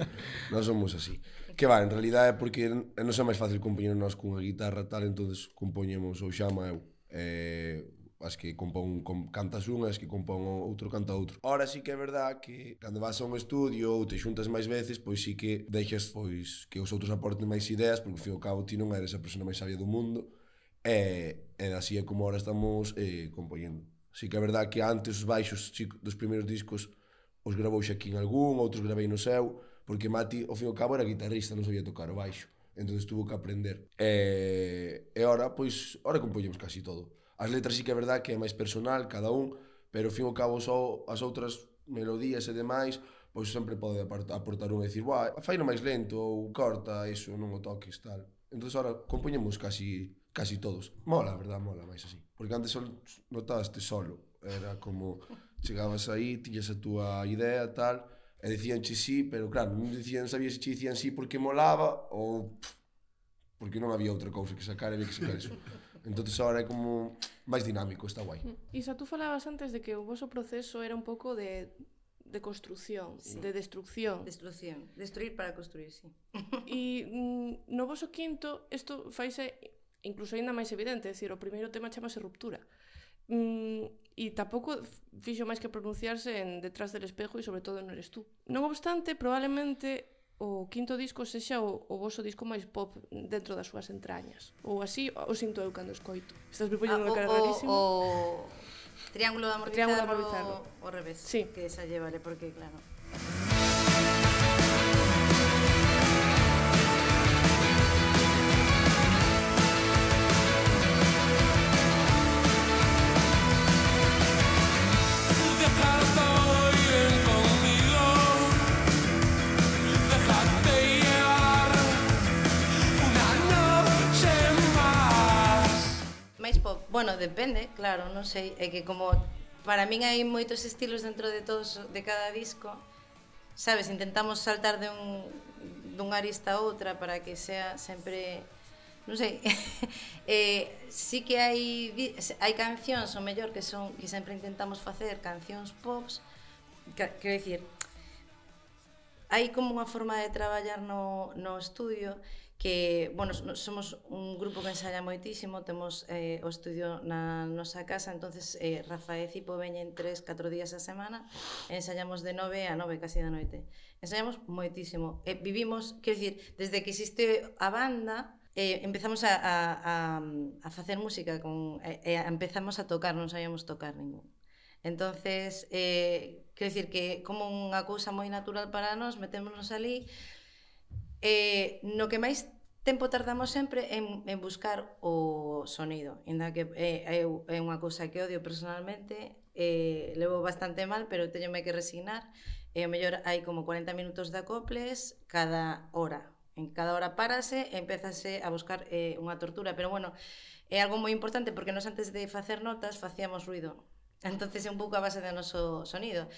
non somos así. Que va, en realidad é porque non é máis fácil compoñer nós cunha guitarra tal, entonces compoñemos ou Xama eu. Eh, as que compón com, cantas unha, as que compón outro canta outro. Ora sí que é verdad que cando vas a un estudio ou te xuntas máis veces, pois sí que deixas pois que os outros aporten máis ideas, porque ao fio cabo ti non eres a persona máis sabia do mundo, e, e así é como ahora estamos eh, compoñendo. Sí que é verdad que antes os baixos dos primeiros discos os gravou xa aquí en algún, outros gravei no seu, porque Mati, ao fin e ao cabo, era guitarrista, non sabía tocar o baixo. Entón tuvo que aprender. E, e ora, pois, ora compoñemos casi todo. As letras sí que é verdad que é máis personal, cada un, pero fin ao cabo só as outras melodías e demais, pois sempre pode aportar un e dicir, "Buah, faino máis lento ou corta, iso non o toques tal". Entón agora compoñemos casi casi todos. Mola, a verdad, mola máis así. Porque antes sol notaste solo, era como chegabas aí, tiñas a túa idea tal, e dicían che sí, pero claro, non dicían, sabías se dicían sí porque molaba ou pff, porque non había outra cousa que sacar e que sacar eso entonces agora é como máis dinámico, está guai. Mm. Isa, tú falabas antes de que o vosso proceso era un pouco de de construción, sí. de destrucción. Destrucción, destruir para construir, sí. E mm, no vosso quinto, isto faise incluso aínda máis evidente, é dicir, o primeiro tema chamase ruptura. Mm, e tampouco fixo máis que pronunciarse en detrás del espejo e sobre todo non eres tú. Non obstante, probablemente o quinto disco sexa o, o voso disco máis pop dentro das súas entrañas. Ou así, o sinto eu cando escoito. Estás me poñendo ah, unha cara rarísima. O, o Triángulo de Amor Triángulo de Amor o, o revés, sí. que esa lle vale porque claro. Bueno, depende, claro, non sei, é que como para min hai moitos estilos dentro de todos de cada disco, sabes, intentamos saltar de un dun arista a outra para que sea sempre non sei, eh, sí que hai, hai cancións, o mellor, que son que sempre intentamos facer cancións pops, que, quero dicir, hai como unha forma de traballar no, no estudio que, bueno, somos un grupo que ensaya moitísimo, temos eh, o estudio na nosa casa, entonces eh, Rafa e Cipo veñen tres, catro días a semana, ensayamos de nove a nove casi da noite. Ensayamos moitísimo. Eh, vivimos, quero dicir, desde que existe a banda, eh, empezamos a, a, a, a facer música, con, eh, empezamos a tocar, non sabíamos tocar ningún. Entonces, eh, quero dicir que como unha cousa moi natural para nós, metémonos ali, Eh, no que máis tempo tardamos sempre en, en buscar o sonido, inda que eh, é, é unha cousa que odio personalmente, eh, levo bastante mal, pero teñome que resignar, e eh, o mellor hai como 40 minutos de acoples cada hora. En cada hora párase e empezase a buscar eh, unha tortura, pero bueno, é algo moi importante porque nos antes de facer notas facíamos ruido. Entonces é un pouco a base do noso sonido.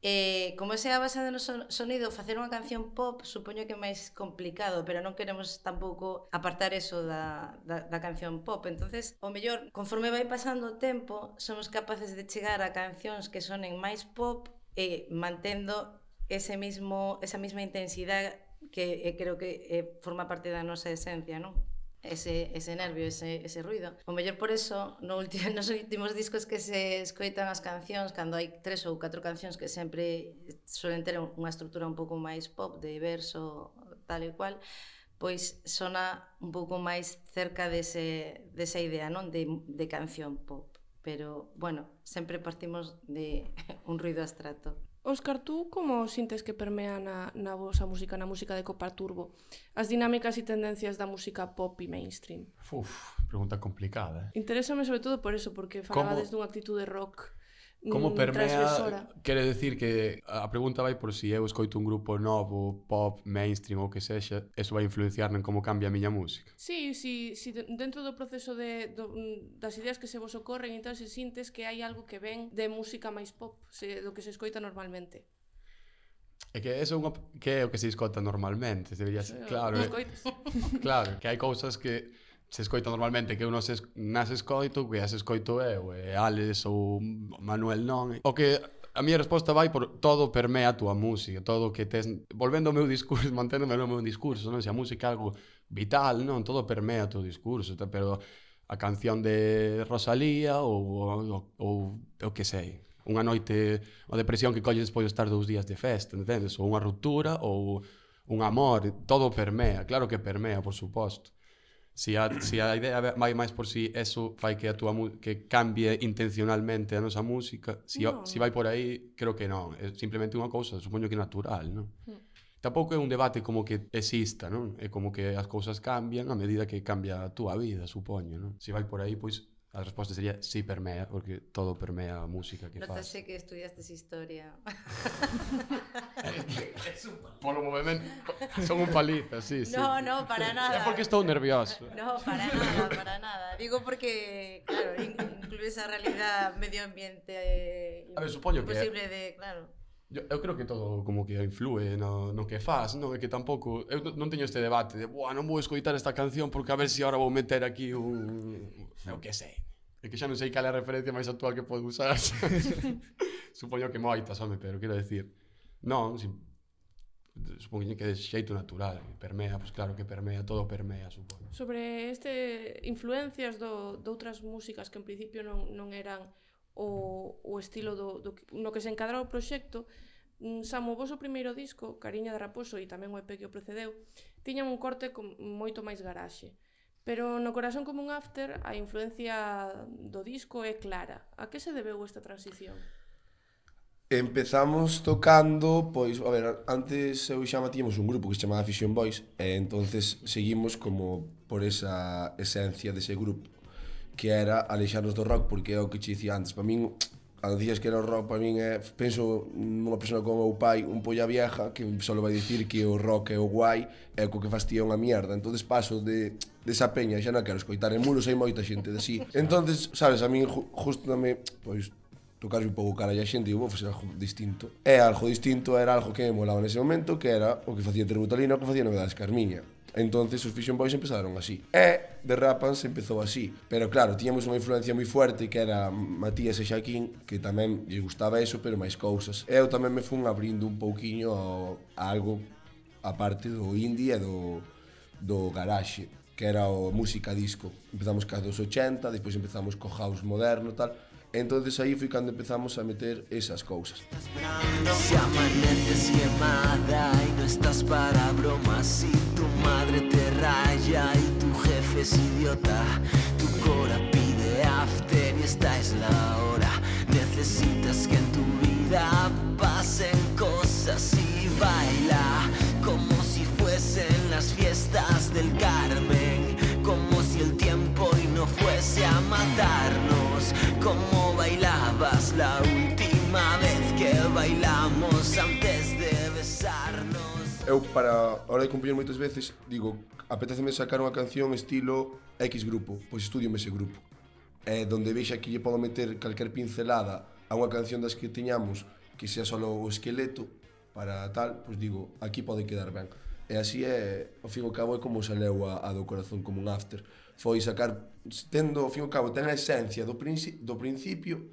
Eh, como se basado no noso sonido, facer unha canción pop supoño que é máis complicado, pero non queremos tampouco apartar eso da, da, da canción pop. entonces o mellor, conforme vai pasando o tempo, somos capaces de chegar a cancións que sonen máis pop e mantendo ese mismo, esa mesma intensidade que eh, creo que eh, forma parte da nosa esencia, non? ese, ese nervio, ese, ese ruido. O mellor por eso, no último, nos últimos discos que se escoitan as cancións, cando hai tres ou catro cancións que sempre suelen ter unha estrutura un pouco máis pop, de verso, tal e cual, pois sona un pouco máis cerca dese, desa idea, non? De, de canción pop. Pero, bueno, sempre partimos de un ruido abstracto. Óscar, tú como sintes que permea na, na vosa música, na música de Copa Turbo, as dinámicas e tendencias da música pop e mainstream? Uf, pregunta complicada. Eh? Interésame sobre todo por eso, porque falabades como... dunha actitude rock Como mm, permea, quere decir que a pregunta vai por si eu escoito un grupo novo, pop, mainstream ou que sexa, eso vai influenciar en como cambia a miña música. Sí, sí, sí dentro do proceso de, do, das ideas que se vos ocorren, entón se sintes que hai algo que ven de música máis pop, se, do que se escoita normalmente. É que eso é unha que é o que se escoita normalmente, debería ser, claro. Eh, claro, que hai cousas que se escoita normalmente que uno se, nas escoito, que as escoito eu, e Alex ou Manuel non. O que a miña resposta vai por todo permea a túa música, todo o que tes... Volvendo ao meu discurso, manténdome no meu discurso, non? Se a música é algo vital, non? Todo permea o teu discurso, pero a canción de Rosalía ou, ou, ou o que sei, unha noite, unha depresión que colles despois de estar dous días de festa, entendes? Ou unha ruptura ou un amor, todo permea, claro que permea, por suposto. Se a, si a idea vai máis por si eso fai que a túa que cambie intencionalmente a nosa música, si, no. si vai por aí, creo que non. É simplemente unha cousa, supoño que natural, non? Mm. Tampouco é un debate como que exista, non? É como que as cousas cambian a medida que cambia a túa vida, supoño, non? Se vai por aí, pois A resposta sería sí permea, porque todo permea a música que Nota faz. Notase que estudiaste historia. Polo movimento, son un paliza, sí, sí. No, no, para nada. É porque estou nervioso. No, para nada, para nada. Digo porque, claro, incluir esa realidad medioambiente eh, a ver, supoño que... de, claro. Yo, eu creo que todo como que influe no, no que faz, non? É que tampouco... Eu non teño este debate de, buah, non vou escoitar esta canción porque a ver se si agora vou meter aquí un... Eu que sei. É que xa non sei cal é a referencia máis actual que podo usar. Supoño que moitas, home, pero quero decir... Non, si, supoño que de xeito natural, permea, pois pues claro que permea, todo permea, supoño. Sobre este influencias do, outras músicas que en principio non, non eran o, o estilo do, do, no que se encadra o proxecto, mm, Samo, vos o primeiro disco, Cariña de Raposo e tamén o EP que o precedeu, tiñan un corte con moito máis garaxe. Pero no Corazón como un after a influencia do disco é clara. A que se debeu esta transición? Empezamos tocando, pois, a ver, antes eu xa matíamos un grupo que se chamaba Fission Boys, e entonces seguimos como por esa esencia dese grupo que era alexarnos do rock, porque é o que te dicía antes, para min, cando dicías que era o rock, para min é, penso nunha persona como o meu pai, un polla vieja, que só vai dicir que o rock é o guai, é o que fastía unha mierda, entonces paso de desa peña, xa non quero escoitar en muros, hai moita xente de así Entonces, sabes, a min ju justo dame, pois, tocar un pouco cara a xente e vou facer algo distinto. É algo distinto, era algo que me molaba nese momento, que era o que facía Tributalina, o que facía Novedades Carmiña. Entonces os Fission Boys empezaron así. E Derrapans empezou así. Pero claro, tiñamos unha influencia moi fuerte que era Matías e Xaquín, que tamén lle gustaba eso, pero máis cousas. E eu tamén me fun abrindo un pouquiño a algo aparte do indie e do, do garaxe, que era o música disco. Empezamos ca dos 80, despois empezamos co house moderno tal, Entonces aí foi cando empezamos a meter esas cousas. Si amaneces quemada y no estás para bromas, si tu madre te raya y tu jefe es idiota, tu cora pide after y esta es la hora. Necesitas que en tu vida pasen cosas y baila como si fuesen las fiestas del Carmen, como si el tiempo no fuese a matarnos, como bailabas la última vez que bailamos antes de besarnos. Eu para a hora de compoñer moitas veces digo, apetéceme sacar unha canción estilo X grupo, pois estudio ese grupo. É donde vexa que lle podo meter calquer pincelada a unha canción das que tiñamos que sea só o esqueleto para tal, pois digo, aquí pode quedar ben. E así é, ao fin e ao cabo, é como saleu a, a do corazón como un after. Foi sacar tendo, ao fin e ao cabo, ten a esencia do, princi do principio,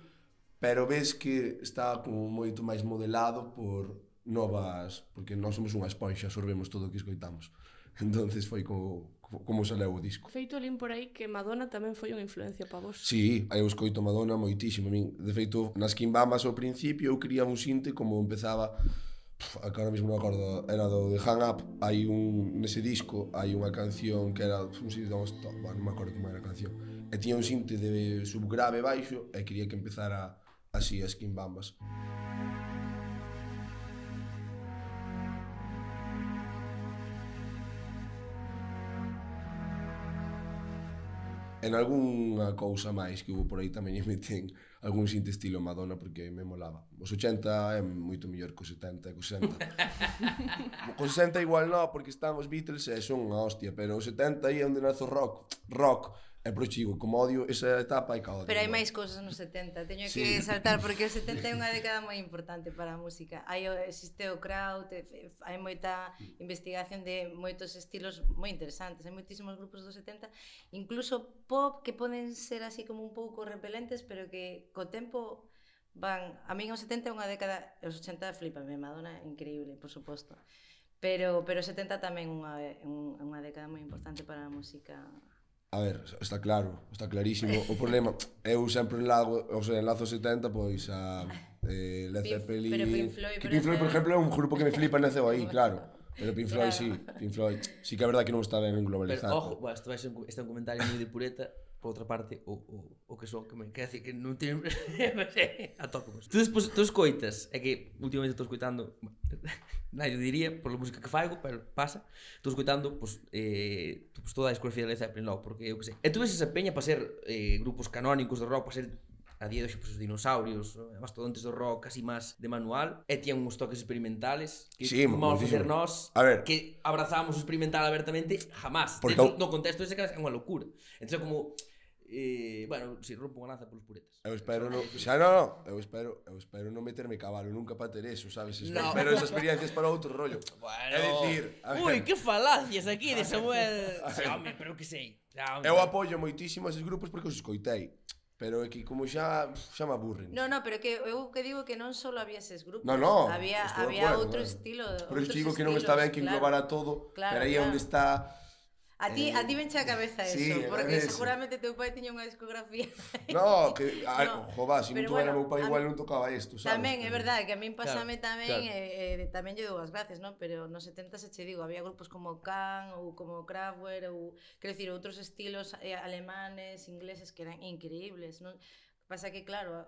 pero ves que está como moito máis modelado por novas, porque nós somos unha esponxa, absorbemos todo o que escoitamos. Entonces foi como, como saleu o disco. Feito lín por aí que Madonna tamén foi unha influencia para vos. Sí, eu escoito Madonna moitísimo. A Min, de feito, nas Kimbamas ao principio eu quería un sinte como empezaba que ahora mismo non acordo, era do de Hang Up, hai un, nese disco, hai unha canción que era, un sitio de Stop, non me acordo como era a canción, e tiña un sinte de subgrave baixo e quería que empezara así as King Bambas. en algunha cousa máis que houve por aí tamén meten algún xinte estilo Madonna porque me molaba. Os 80 é moito mellor que os 70 e que os 60. Os 60 igual non, porque están os Beatles e son unha hostia, pero os 70 aí é onde nazo rock. Rock é proxigo, como odio esa etapa e caótico. Pero hai máis cousas nos 70, teño sí. que saltar porque o 70 é unha década moi importante para a música. Hai existe o kraut, hai moita investigación de moitos estilos moi interesantes, hai moitísimos grupos do 70, incluso pop que poden ser así como un pouco repelentes, pero que co tempo van, a min os 70 é unha década, os 80 flipame, Madonna é increíble, por suposto. Pero pero 70 tamén unha unha década moi importante para a música A ver, está claro, está clarísimo. O problema, eu sempre enlago, o sea, enlazo 70, pois a eh, Led Zeppelin... Pero Pink Floyd, que Pink Floyd, por exemplo, é un grupo que me flipa, naceu aí, claro. Pero Pink Floyd, claro. sí, Pink Floyd. Sí que é verdade que non está ben globalizado. Pero ojo, bueno, isto vai ser un, este é un comentario moi de pureta, por outra parte, o, o, o que son, que me quer decir que non teño... Atópicos. Tú despois, tú escoitas, é que últimamente estou escoitando, nadie diría, por a música que faigo, pero pasa, estou escoitando, pois, pues, eh, pues, toda a discografía de Led Zeppelin, no, porque eu que sei. E tú ves esa peña para ser eh, grupos canónicos de rock, para ser a día de hoxe, pues, os dinosaurios, eh, mastodontes do rock, casi máis de manual, e tían uns toques experimentales que sí, vamos facer nós, a ver. que abrazamos o experimental abertamente, jamás. Porque... De hecho, no contexto ese que é unha locura. Entón, como, E, bueno, si rompo unha lanza polos puretas. Eu espero, no, xa non, no, eu espero, eu espero non meterme cabalo nunca para ter eso, sabes? No. Espero esas experiencias para outro rollo. Bueno. É dicir, Ui, que falacias aquí de Samuel. Sí, home, pero que sei. Home. Eu apoio moitísimo eses grupos porque os escoitei. Pero é que como xa xa me aburren. No, no, pero que eu que digo que non só había eses grupos, no, no, había había acuerdo, outro claro. estilo, Pero eu digo que non está ben que claro, englobara todo, claro, pero aí claro. onde está A ti, eh, a ti venche a cabeza eso, sí, porque ese. seguramente teu pai tiña unha discografía. No, que, a, no. jova, se si non tuvera bueno, meu pai igual non tocaba isto, sabes? Tamén, é verdade, que a min pasame claro, tamén, claro. Eh, eh tamén lle dou as gracias, non? Pero nos 70 se che digo, había grupos como Can, ou como Kraftwerk, ou, quero dicir, outros estilos eh, alemanes, ingleses, que eran increíbles, non? Pasa que, claro,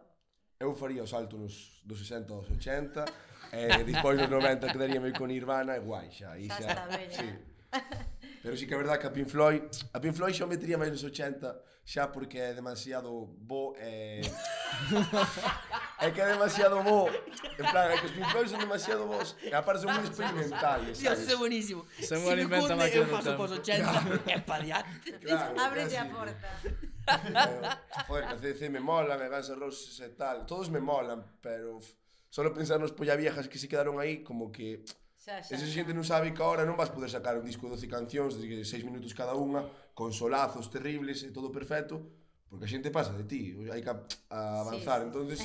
eu faría o salto nos dos 60 aos 80 e eh, despois nos 90 quedaríame con Nirvana e guai xa, e xa, xa está, sí. Eh. Pero sí que é verdad que a Pink Floyd, a Pink Floyd xa o metería máis nos 80, xa porque é demasiado bo e... é que é demasiado bo. En plan, é que os Pink Floyd son demasiado bons. E aparte son moi experimentales, Dios, sabes? é buenísimo. Se si me cunde, eu paso pos 80, é pa diante. Claro, Ábrete a porta. Eh, joder, que CDC me molan, e Guns N' Roses e tal. Todos me molan, pero... f- Solo pensar nos polla viejas que se quedaron aí, como que... Xa, xa, Esa xente non sabe que agora non vas poder sacar un disco de 12 cancións de 6 minutos cada unha con solazos terribles e todo perfecto porque a xente pasa de ti hai que avanzar sí, sí. entonces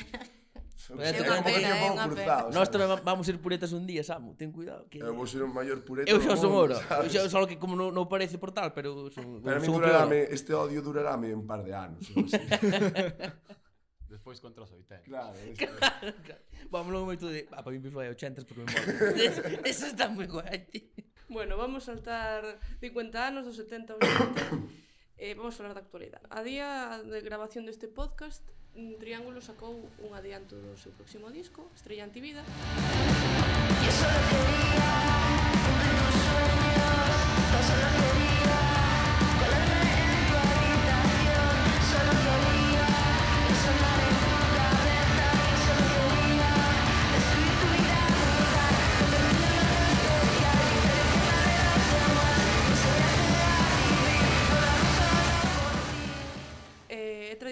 É unha pena, é unha pena. Nós tamén vamos ser puretas un día, Samu, ten cuidado. Que... Eu vou ser o maior pureta Eu xa son ora. Xa, só que como non, non parece por tal, pero... Son, pero a mí durarame, este odio durarame un par de anos. Despois contra os 80. Claro, claro, claro. Vamos logo moito de... Ah, para mí me foi 80 porque me mola. Eso está moi guai. Bueno, vamos saltar 50 anos, dos 70 aos 80. eh, vamos falar da actualidade. A día de grabación deste podcast, mm, Triángulo sacou un adianto do seu próximo disco, Estrella Antivida. E solo quería, de sueños, solo quería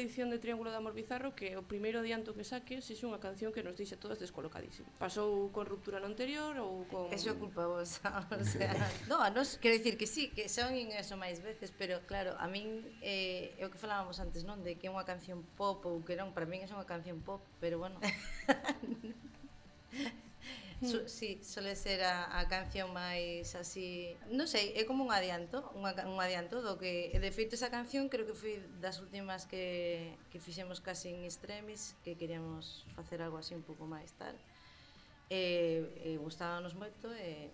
edición de Triángulo de Amor Bizarro que o primeiro adianto que saque se unha canción que nos dixe todas descolocadísimo. Pasou con Ruptura no anterior ou con... Eso é culpa vosa, o sea... no, a nos, quero dicir que sí, que son en eso máis veces, pero claro, a min eh, é o que falábamos antes, non? De que é unha canción pop ou que non, para min é unha canción pop, pero bueno... Su, sí, suele ser a, a canción máis así, non sei, é como un adianto, un, un adianto do que de feito esa canción creo que foi das últimas que que fixemos casi en extremis, que queríamos facer algo así un pouco máis tal. E, e gustábanos moito e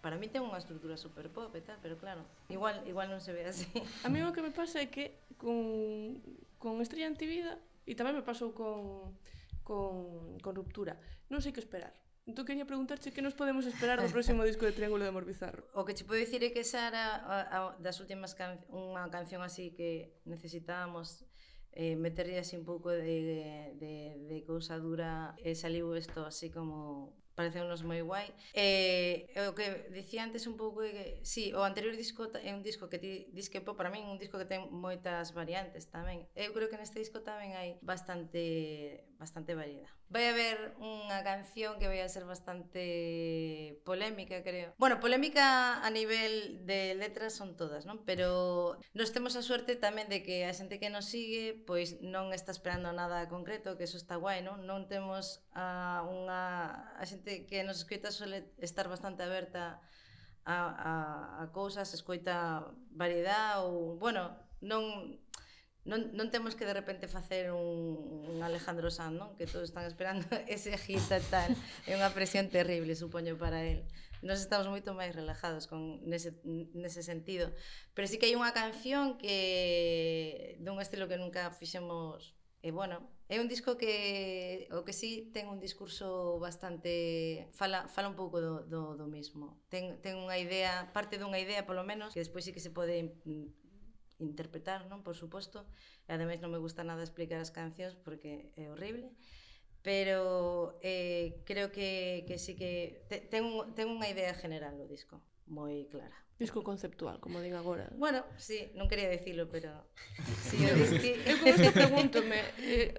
para mí ten unha estrutura super pop e tal, pero claro, igual igual non se ve así. A mí o que me pasa é que con con Estrella Antivida e tamén me pasou con con, con ruptura. Non sei que esperar Entón quería preguntarche que nos podemos esperar do próximo disco de Triángulo de Amor Bizarro. O que che podo dicir é que esa era a, a, das últimas can, unha canción así que necesitábamos eh, meterlle así un pouco de, de, de cousa dura e saliu isto así como pareceunos moi guai. E eh, o que dicía antes un pouco que si, sí, o anterior disco é un disco que ti dis que para min un disco que ten moitas variantes tamén. Eu creo que neste disco tamén hai bastante bastante variedad. Vai haber unha canción que vai a ser bastante polémica, creo. Bueno, polémica a nivel de letras son todas, non? Pero nos temos a suerte tamén de que a xente que nos sigue pois non está esperando nada concreto, que eso está guai, non? Non temos a unha a xente que nos escoita suele estar bastante aberta a, a, a cousas, escoita variedade ou, bueno, non non, non temos que de repente facer un, un Alejandro Sanz, non? Que todos están esperando ese hit e tal. É unha presión terrible, supoño, para él. Nos estamos moito máis relajados con nese, nese sentido. Pero sí que hai unha canción que dun estilo que nunca fixemos E bueno, é un disco que o que sí ten un discurso bastante fala fala un pouco do do do mismo. Ten ten unha idea, parte dunha idea polo menos, que despois sí que se pode mm, interpretar, non? Por suposto, e ademais non me gusta nada explicar as cancións porque é horrible, pero eh, creo que, que sí que te, ten, un, ten unha idea general o disco, moi clara. Disco conceptual, como digo agora. Bueno, sí, non quería dicilo, pero... Sí, eu, disque... eu con isto pregúntome, eh,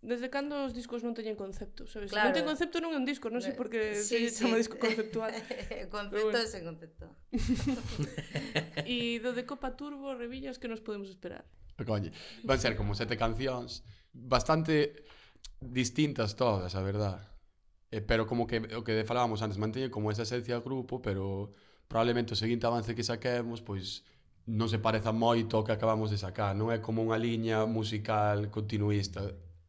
Desde cando os discos non teñen concepto, sabes? Claro. Non ten concepto non é un disco, non sei por que sí, se sí. chama disco conceptual. concepto bueno. é concepto. E do de Copa Turbo, Revillas, que nos podemos esperar? Ah, coñe, van ser como sete cancións, bastante distintas todas, a verdad. Eh, pero como que o que falábamos antes, manteñe como esa esencia do grupo, pero probablemente o seguinte avance que saquemos, pois non se pareza moito ao que acabamos de sacar, non é como unha liña musical continuista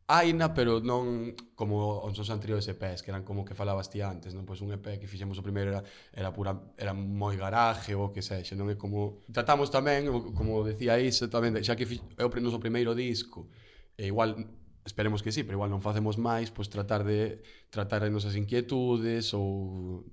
Aina, pero non como os seus anteriores EPs, que eran como que falabas ti antes, non? Pois un EP que fixemos o primeiro era, era pura, era moi garaje ou que sexa, non é como... Tratamos tamén, como decía Isa, tamén, xa que é o noso primeiro disco, e igual esperemos que sí, pero igual non facemos máis, pois tratar de tratar as nosas inquietudes ou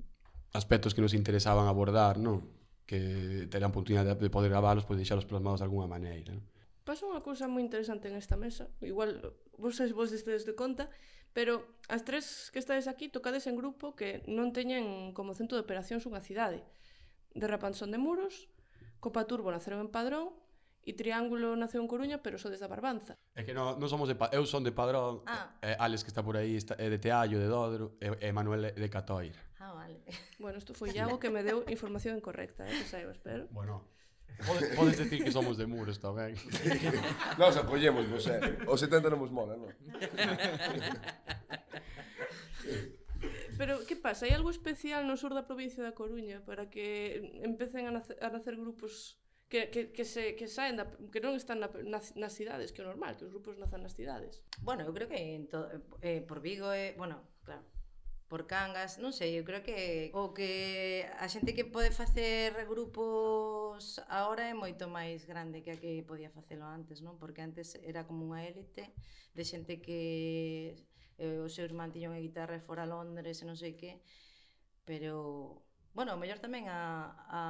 aspectos que nos interesaban abordar, non? Que terán oportunidade de poder graválos, pois deixalos plasmados de alguna maneira, non? Pasa unha cousa moi interesante en esta mesa, igual vos vos estedes de conta, pero as tres que estades aquí tocades en grupo que non teñen como centro de operacións unha cidade. De Rapanzón de Muros, Copa Turbo naceron en Padrón e Triángulo naceu en Coruña, pero sodes da Barbanza. É que non, non somos de pa, eu son de Padrón, ah. Eh, eh, Alex que está por aí está, é de Teallo, de Dodro, e, e Manuel de Catoir. Ah, vale. Bueno, isto foi Iago que me deu información incorrecta, eh, que saibas, pero... Bueno, Podes, podes decir que somos de muros tamén. Nos acollemos, vos, eh. O 70 non vos mola, non? Pero, que pasa? Hai algo especial no sur da provincia da Coruña para que empecen a nacer, a nacer grupos que, que, que, se, que saen da, que non están na, nas, nas cidades, que é normal, que os grupos nazan nas cidades. Bueno, eu creo que en to, eh, por Vigo é, eh, bueno, claro, por Cangas, non sei, eu creo que o que a xente que pode facer grupos agora é moito máis grande que a que podía facelo antes, non? Porque antes era como unha élite de xente que eh, o seu irmán tiña unha guitarra fora a Londres e non sei que, pero bueno, o mellor tamén a, a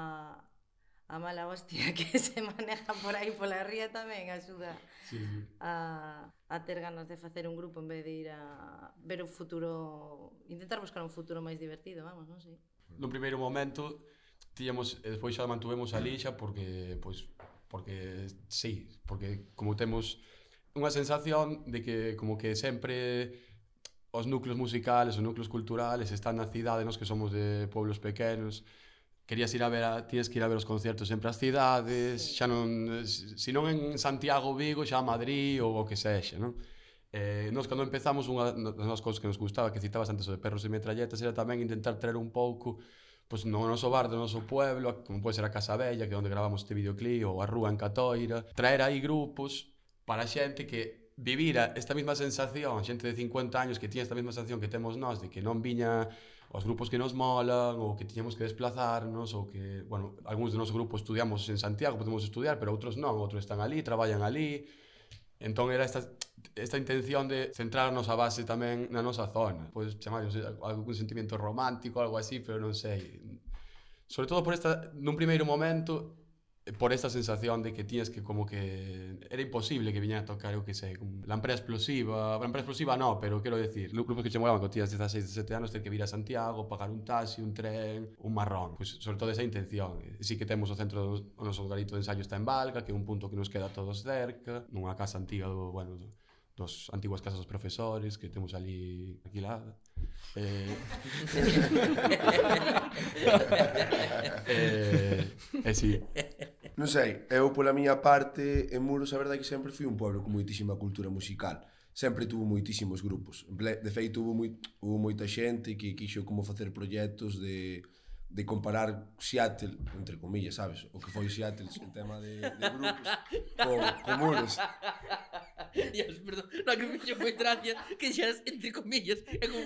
a mala hostia que se maneja por aí pola ría tamén axuda sí, sí. A, a ter ganas de facer un grupo en vez de ir a ver o futuro, intentar buscar un futuro máis divertido, vamos, non sei. Sí. No primeiro momento tíamos, e despois xa mantuvemos a lixa porque pois porque sí, porque como temos unha sensación de que como que sempre os núcleos musicales, os núcleos culturales están na cidade, nos que somos de pueblos pequenos, querías ir a ver a, tienes que ir a ver os concertos sempre as cidades, sí. xa non se non en Santiago, Vigo, xa a Madrid ou o que sexa, non? Eh, nos cando empezamos unha das cousas que nos gustaba que citabas antes de perros e metralletas era tamén intentar traer un pouco pois pues, no noso bar do noso pueblo, como pode ser a Casa Bella, que é onde gravamos este videoclip, ou a Rúa en Catoira, traer aí grupos para xente que vivira esta mesma sensación, xente de 50 anos que tiña esta mesma sensación que temos nós, de que non viña os grupos que nos molan ou que tiñamos que desplazarnos ou que, bueno, algúns do noso grupo estudiamos en Santiago, podemos estudiar, pero outros non, outros están ali, traballan ali. Entón era esta esta intención de centrarnos a base tamén na nosa zona. Pois chamar algún sentimento romántico, algo así, pero non sei. Sobre todo por esta, nun primeiro momento, por esta sensación de que tienes que como que era imposible que viñan a tocar, eu que sei, la Lamprea Explosiva, Lamprea Explosiva no, pero quero decir, grupos que che molaban cando tías 16, 17 anos, ter que vir a Santiago, pagar un taxi, un tren, un marrón, pois pues, sobre todo esa intención. Si que temos o centro do noso garito de ensayo está en Valga, que é un punto que nos queda todos cerca, nunha casa antiga do, bueno, do, dos antiguas casas dos profesores que temos ali alquilada. Eh, eh, eh, eh, sí. Non sei, eu pola miña parte, en Muros a verdade é que sempre fui un pueblo con moitísima cultura musical. Sempre tuvo moitísimos grupos. De feito, hubo, moi, hubo moita xente que quixo como facer proxectos de de comparar Seattle, entre comillas, sabes? O que foi Seattle en tema de, de grupos con, con muros. Dios, perdón, no que me foi gracia que xeras entre comillas É como...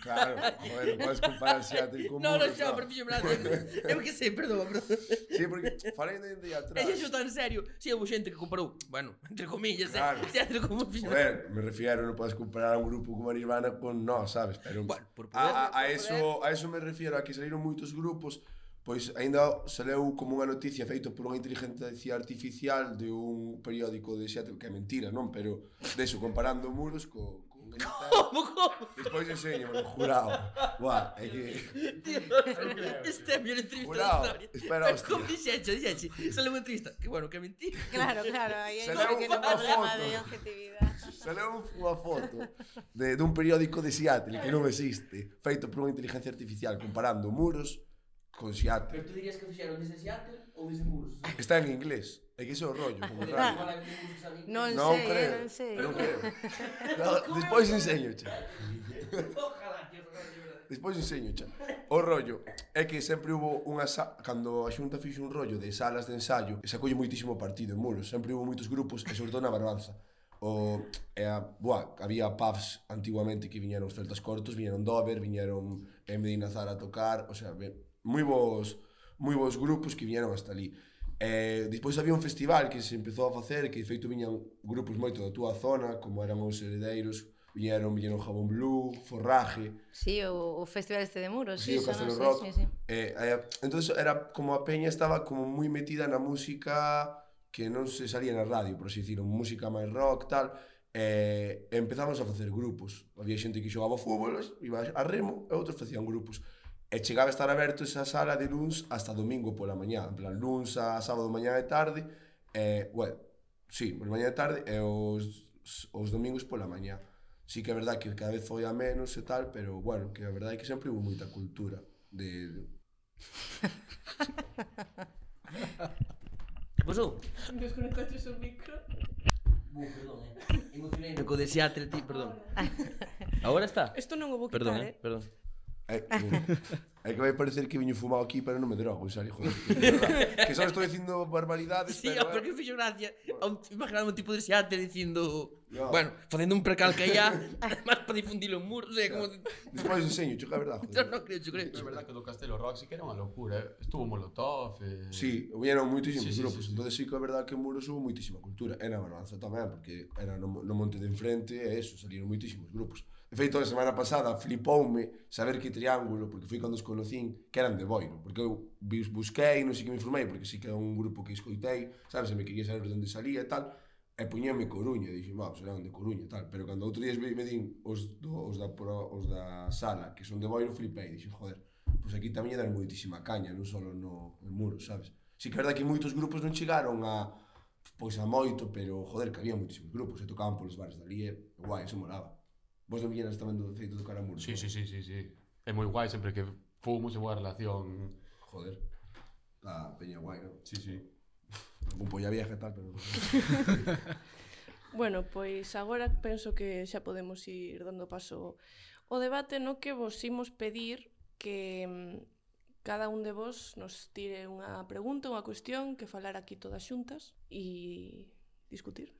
Claro, joder, non podes comparar Seattle con no, muros. No, no, xa, pero fixo gracia. Eu que sei, perdón, perdón. Sí, porque falei de, de atrás. É xo tan serio. Si, sí, houve xente que comparou, bueno, entre comillas, ¿eh? claro. eh, Seattle como fixo. Joder, me refiero, non podes comparar un grupo como Nirvana con No, sabes? Pero, bueno, por poder, a, a, a, eso, a eso me refiero, a que saíron moitos grupos grupos, pois aínda saleu como unha noticia feito por unha inteligencia artificial de un periódico de Seattle, que é mentira, non? Pero, deso, comparando muros co, co Como, como? Despois enseño, bueno, jurado. Buah, é que... Tío, este é a miña entrevista Jurado, da historia. espera, Pero hostia. como dixeche, dixeche, saleu unha entrevista, que bueno, que mentira. Claro, claro, aí hai Saleu un pequeno foto. problema de objetividade. Saleu unha foto de, dun periódico de Seattle que non existe, feito por unha inteligencia artificial comparando muros con Seattle. Pero tú dirías que fixeron desde Seattle ou desde Murs? Ah, está en inglés. É que ese é o rollo, como raro. non, non sei, creo, non sei. Non creo. no, despois enseño, xa. despois enseño, xa. O rollo é que sempre hubo unha sa... cando a Xunta fixo un rollo de salas de ensayo, e sacolle moitísimo partido en Muros. Sempre hubo moitos grupos, e sobre todo na Barbanza. O, e a, buah, había pubs antiguamente que viñeron os celtas cortos, viñeron Dover, viñeron en Medina Zara a tocar, o sea, ben, moi bons, moi bons grupos que viñeron hasta ali. Eh, despois había un festival que se empezou a facer que de feito viñan grupos moito da túa zona, como eran os heredeiros, viñeron, viñeron Jabón Blue, Forraje. Sí, o, o Festival este de Muros, sí, sí o Castelo no, Rock. Sí, sí, sí. Eh, eh, entonces era como a peña estaba como moi metida na música que non se salía na radio, por así dicirlo, música máis rock, tal, eh, empezamos a facer grupos. Había xente que xogaba fútbol, iba a remo, e outros facían grupos. E chegaba a estar aberto esa sala de luns hasta domingo pola mañá, en plan, luns a sábado mañá e tarde, e, bueno, sí, mañá e tarde e os, os domingos pola mañá. Sí que é verdad que cada vez foi a menos e tal, pero, bueno, que a verdade é que sempre hubo moita cultura de... de... que pasou? Desconectaste o micro? Uh, perdón, eh. Emocionei. Co de Seattle, ti, perdón. Agora está? Isto non o vou quitar, perdón, eh. eh. Perdón, É, é que vai parecer que viño fumado aquí, pero non me drogo, xa, hijo de... que só estou dicindo barbaridades, sí, pero... Sí, porque fixo gracia, bueno. imaginando un tipo de xeate dicindo... No. Bueno, facendo un precal que allá, además para difundilo en muro, o sea, como... Despois enseño, xo que é verdad, joder. Non, creo, xo creo. É verdad que do Castelo Rock sí que era unha locura, eh? estuvo Molotov... Eh... Sí, vieron moitísimos sí, sí, grupos, sí, sí, entón sí que é verdad que en Muros hubo moitísima cultura, era Barbanza tamén, porque era no, no monte de enfrente, e eso, salieron moitísimos grupos feito, a semana pasada flipoume saber que Triángulo, porque foi cando os conocín, que eran de Boiro, porque eu busquei, non sei que me informei, porque si que é un grupo que escoitei, sabes, me quería saber onde salía e tal, e puñeme Coruña, dixen, ah, serán de Coruña e tal, pero cando outro día me din os, do, os, da, pro, os da sala, que son de Boiro, flipei, dixen, joder, pois aquí tamén dan moitísima caña, non só no, no muro, sabes? Si que é verdade que moitos grupos non chegaron a, pois a moito, pero joder, que había moitísimos grupos, e tocaban polos bares dali, e guai, eso molaba. Vos non viñeras tamén do feito do caramuro. Sí, sí, sí, sí, sí. É moi guai sempre que fomos e boa relación. Joder. La peña guai, non? Sí, sí. Un polla vieja e tal, pero... bueno, pois agora penso que xa podemos ir dando paso o debate no que vos imos pedir que mm, cada un de vos nos tire unha pregunta, unha cuestión que falar aquí todas xuntas e discutir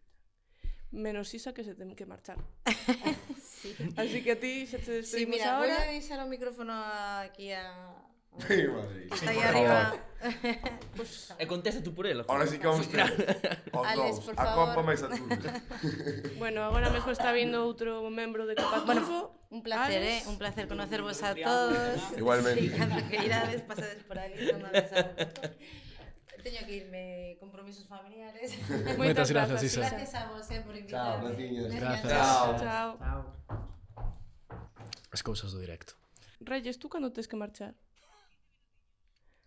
menos Isa que se ten que marchar. sí. Así que a ti xa te despedimos sí, mira, ahora. Voy a deixar o micrófono aquí a... Sí, madre. Está aí arriba. Pues, e contesta tú por ela. Ahora sí que vamos ter. Os Alex, a copa máis a turbes. bueno, agora mesmo está vindo outro membro de Copa Bueno, un placer, eh? Un placer conocervos a todos. Igualmente. Sí, cando que irades, pasades por ali, tomades algo teño que irme compromisos familiares. Moitas, grazas, Isa. Gracias a vos eh, por invitarme. Chao, gracias. gracias. Chao. Chao. Chao. As cousas do directo. Reyes, tú cando tens que marchar?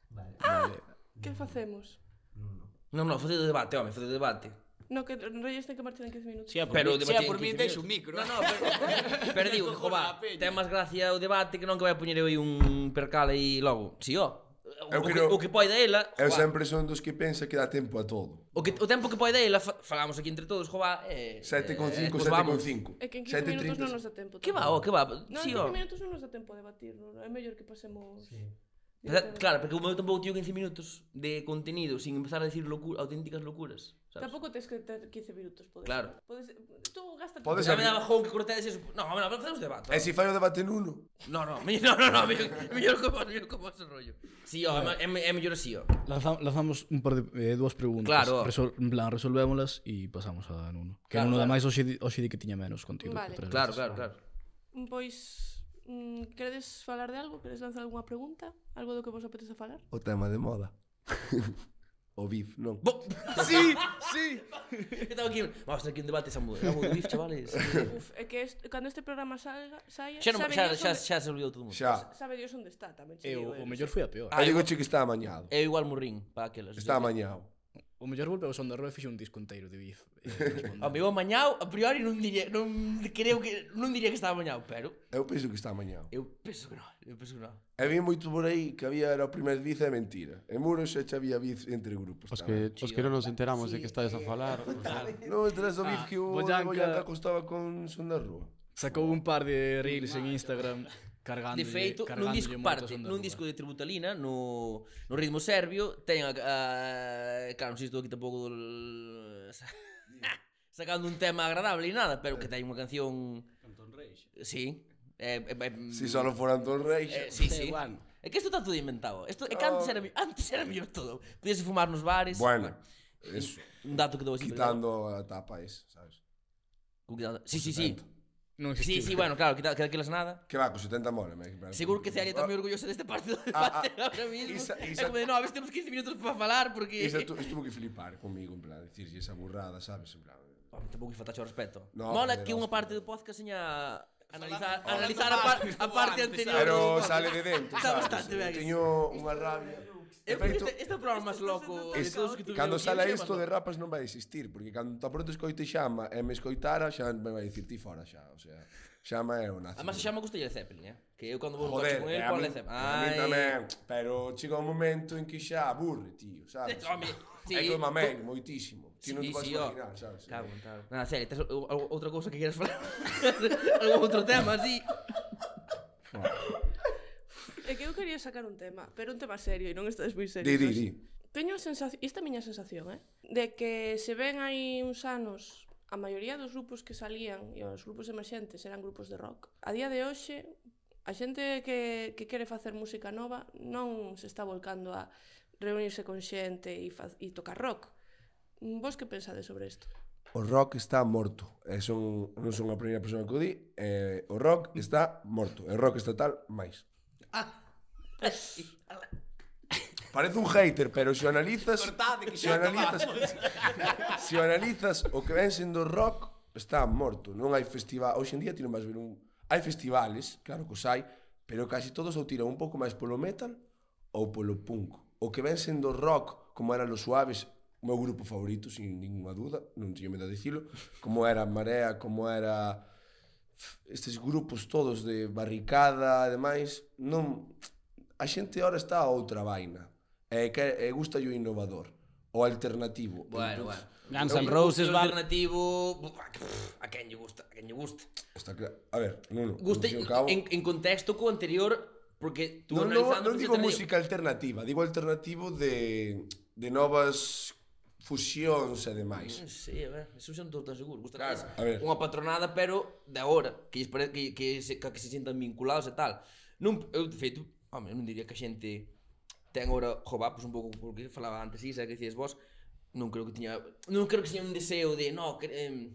Vale. Ah, vale. que facemos? Non, non. Non, non, debate, home, facede debate. No, que Reyes ten que marchar en 15 minutos. Sí, pero mí, sea, por mí deixo un micro. No, no, pero, pero digo, jo, va, ten máis gracia o debate que non que vai a poñer aí un percal aí logo. Si, sí, ó. Oh o, que, o, que poida ela... Eu sempre son dos que pensa que dá tempo a todo. O, que, o tempo que poida ela, fa, falamos aquí entre todos, jova... Eh, 7,5, eh, 7,5. Pois é que en 15 minutos non nos dá tempo. Que va, o oh, que va. No, sí, en 15 oh. minutos non nos dá tempo a debatirlo. É mellor que pasemos... Sí. Pero, claro, porque o meu tampouco tío 15 minutos de contenido sin empezar a decir locu auténticas locuras. Sabes? Tampouco tens que ter 15 minutos, podes. Claro. Podes, tú gasta Podes me daba bajón que cortades eso. No, bueno, facemos debate. Eh, e se fai o debate nulo? No, no, me, no, no, no, mellor, mellor como, mellor como ese rollo. Si, sí, ó, é, é mellor así, ó. Lanzamos un par de eh, dúas preguntas. Claro. Resol, en plan, resolvémolas e pasamos a Nuno. Que claro, Nuno claro. máis hoxe, hoxe di que tiña menos contigo. Vale. Claro, claro, claro. Pois mm, queredes falar de algo? Queredes lanzar algunha pregunta? Algo do que vos apetece falar? O tema de moda. O BIF, non. Bo... sí, sí. Estaba aquí, vamos ter que un debate esa muller. Vamos BIF, chavales. Uf, é que est, cando este programa salga, saia, xa, no, xa, xa, xa, se olvidou todo o mundo. Xa. Sabe Dios onde está, tamén. Eu, o mellor foi a peor. Ah, digo che que está amañado. É igual murrín, para aquelas. Está amañado. O mellor volveu son da Rúa e fixe un disco inteiro de Bif. Eh, o meu amañado, a priori non diría, non creo que non diría que estaba amañado, pero eu penso que está amañado. Eu penso que non, eu penso que non. Había moito por aí que había era o primeiro Bif é mentira. En Muros xa había Bif entre grupos. Os que os que non nos enteramos sí, de que estades a falar. non, enteras o Bif ah, que o Boyanca... Boyanca costaba con son da Rúa. Sacou un par de reels en Instagram. cargando de feito, nun disco parte, nun disco de Tributalina no, no ritmo serbio ten a, a claro, non sei estou aquí tampouco sacando un tema agradable e nada, pero que eh, ten unha canción Antón Reis. Sí. Eh, eh, eh, si solo fora Antón Reis. Eh, sí, sí. Bueno. É que isto está todo inventado. Isto é que antes era oh. antes era mellor todo. Podíase fumar nos bares. Bueno. Eso. Un dato que dou así. Quitando a tapa, es, sabes? Sí, sí, sí. Invento. Non. Sí, sí, bueno, claro, quita, queda que las nada. Que va, con 70 mola. Me... Seguro que Celia está moi ah. orgullosa deste parte do debate ah, ah, ahora mismo. Isa, isa... Como de, no, a veces temos 15 minutos para falar, porque... Isa tu, estuvo que flipar comigo, en plan, dicirlle esa burrada, sabes, en plan... Home, tampouco que faltaxe o respeto. No, mola que unha parte do podcast seña analizar, analizar a, par, a parte anterior. Pero sale de dentro, sabes? Bastante ben. Teño unha rabia. Eu efecto, este, este é o programa máis loco de todos que tuvimos. Cando sale isto de rapas non vai existir, porque cando tan pronto escoite xama e me escoitara xa me vai dicir ti fora xa, o sea, xama é unha. Además chama gusta lle Zeppelin, eh? Que eu cando vou no coche con el, cuál é Zeppelin. A mí tamén, pero chega un momento en que xa aburre, tío, sabes? Home, sí. É como amén, moitísimo. Ti non te vas oh. imaginar, sabes? Claro, tal. Nada, serio, tes outra cousa que queres falar? Algún outro tema, así? É que eu quería sacar un tema, pero un tema serio e non estades moi serios. Di, di, di. Teño a sensación, esta miña sensación, eh? De que se ven aí uns anos a maioría dos grupos que salían e os grupos emerxentes eran grupos de rock. A día de hoxe, a xente que, que quere facer música nova non se está volcando a reunirse con xente e, fa, e tocar rock. Vos que pensades sobre isto? O rock está morto. E son, non son a primeira persoa que o di. Eh, o rock está morto. E o rock estatal, máis. Parece un hater, pero se analizas... Cortade, que se analizas, se analizas o que ven sendo rock, está morto. Non hai festival... Hoxe en día ti non vas ver un... Hai festivales, claro que os hai, pero casi todos o tiran un pouco máis polo metal ou polo punk. O que ven sendo rock, como eran los suaves, o meu grupo favorito, sin ninguna duda, non teño medo de dicilo, como era Marea, como era estes grupos todos de barricada e demais, non a xente ahora está a outra vaina. E que e gusta o innovador, o alternativo. Bueno, Entón, bueno. Guns N' Roses va alternativo, pff, a quen lle gusta, a quen lle gusta. Está claro. A ver, non, non. Gusta en, en, en contexto co anterior porque tú no, analizando no, non digo música alternativa, digo alternativo de de novas fusións e demais. Eh, non sei, a ver, eso xa non estou tan seguro. Gusta claro, a ver. unha patronada, pero de agora, que, que, que, que, se, que se sintan vinculados e tal. Non, eu, de feito, home, non diría que a xente ten agora, jova, pois un pouco porque falaba antes, isa, que dices vos, non creo que tiña, non creo que tiña un deseo de, no, que, eh,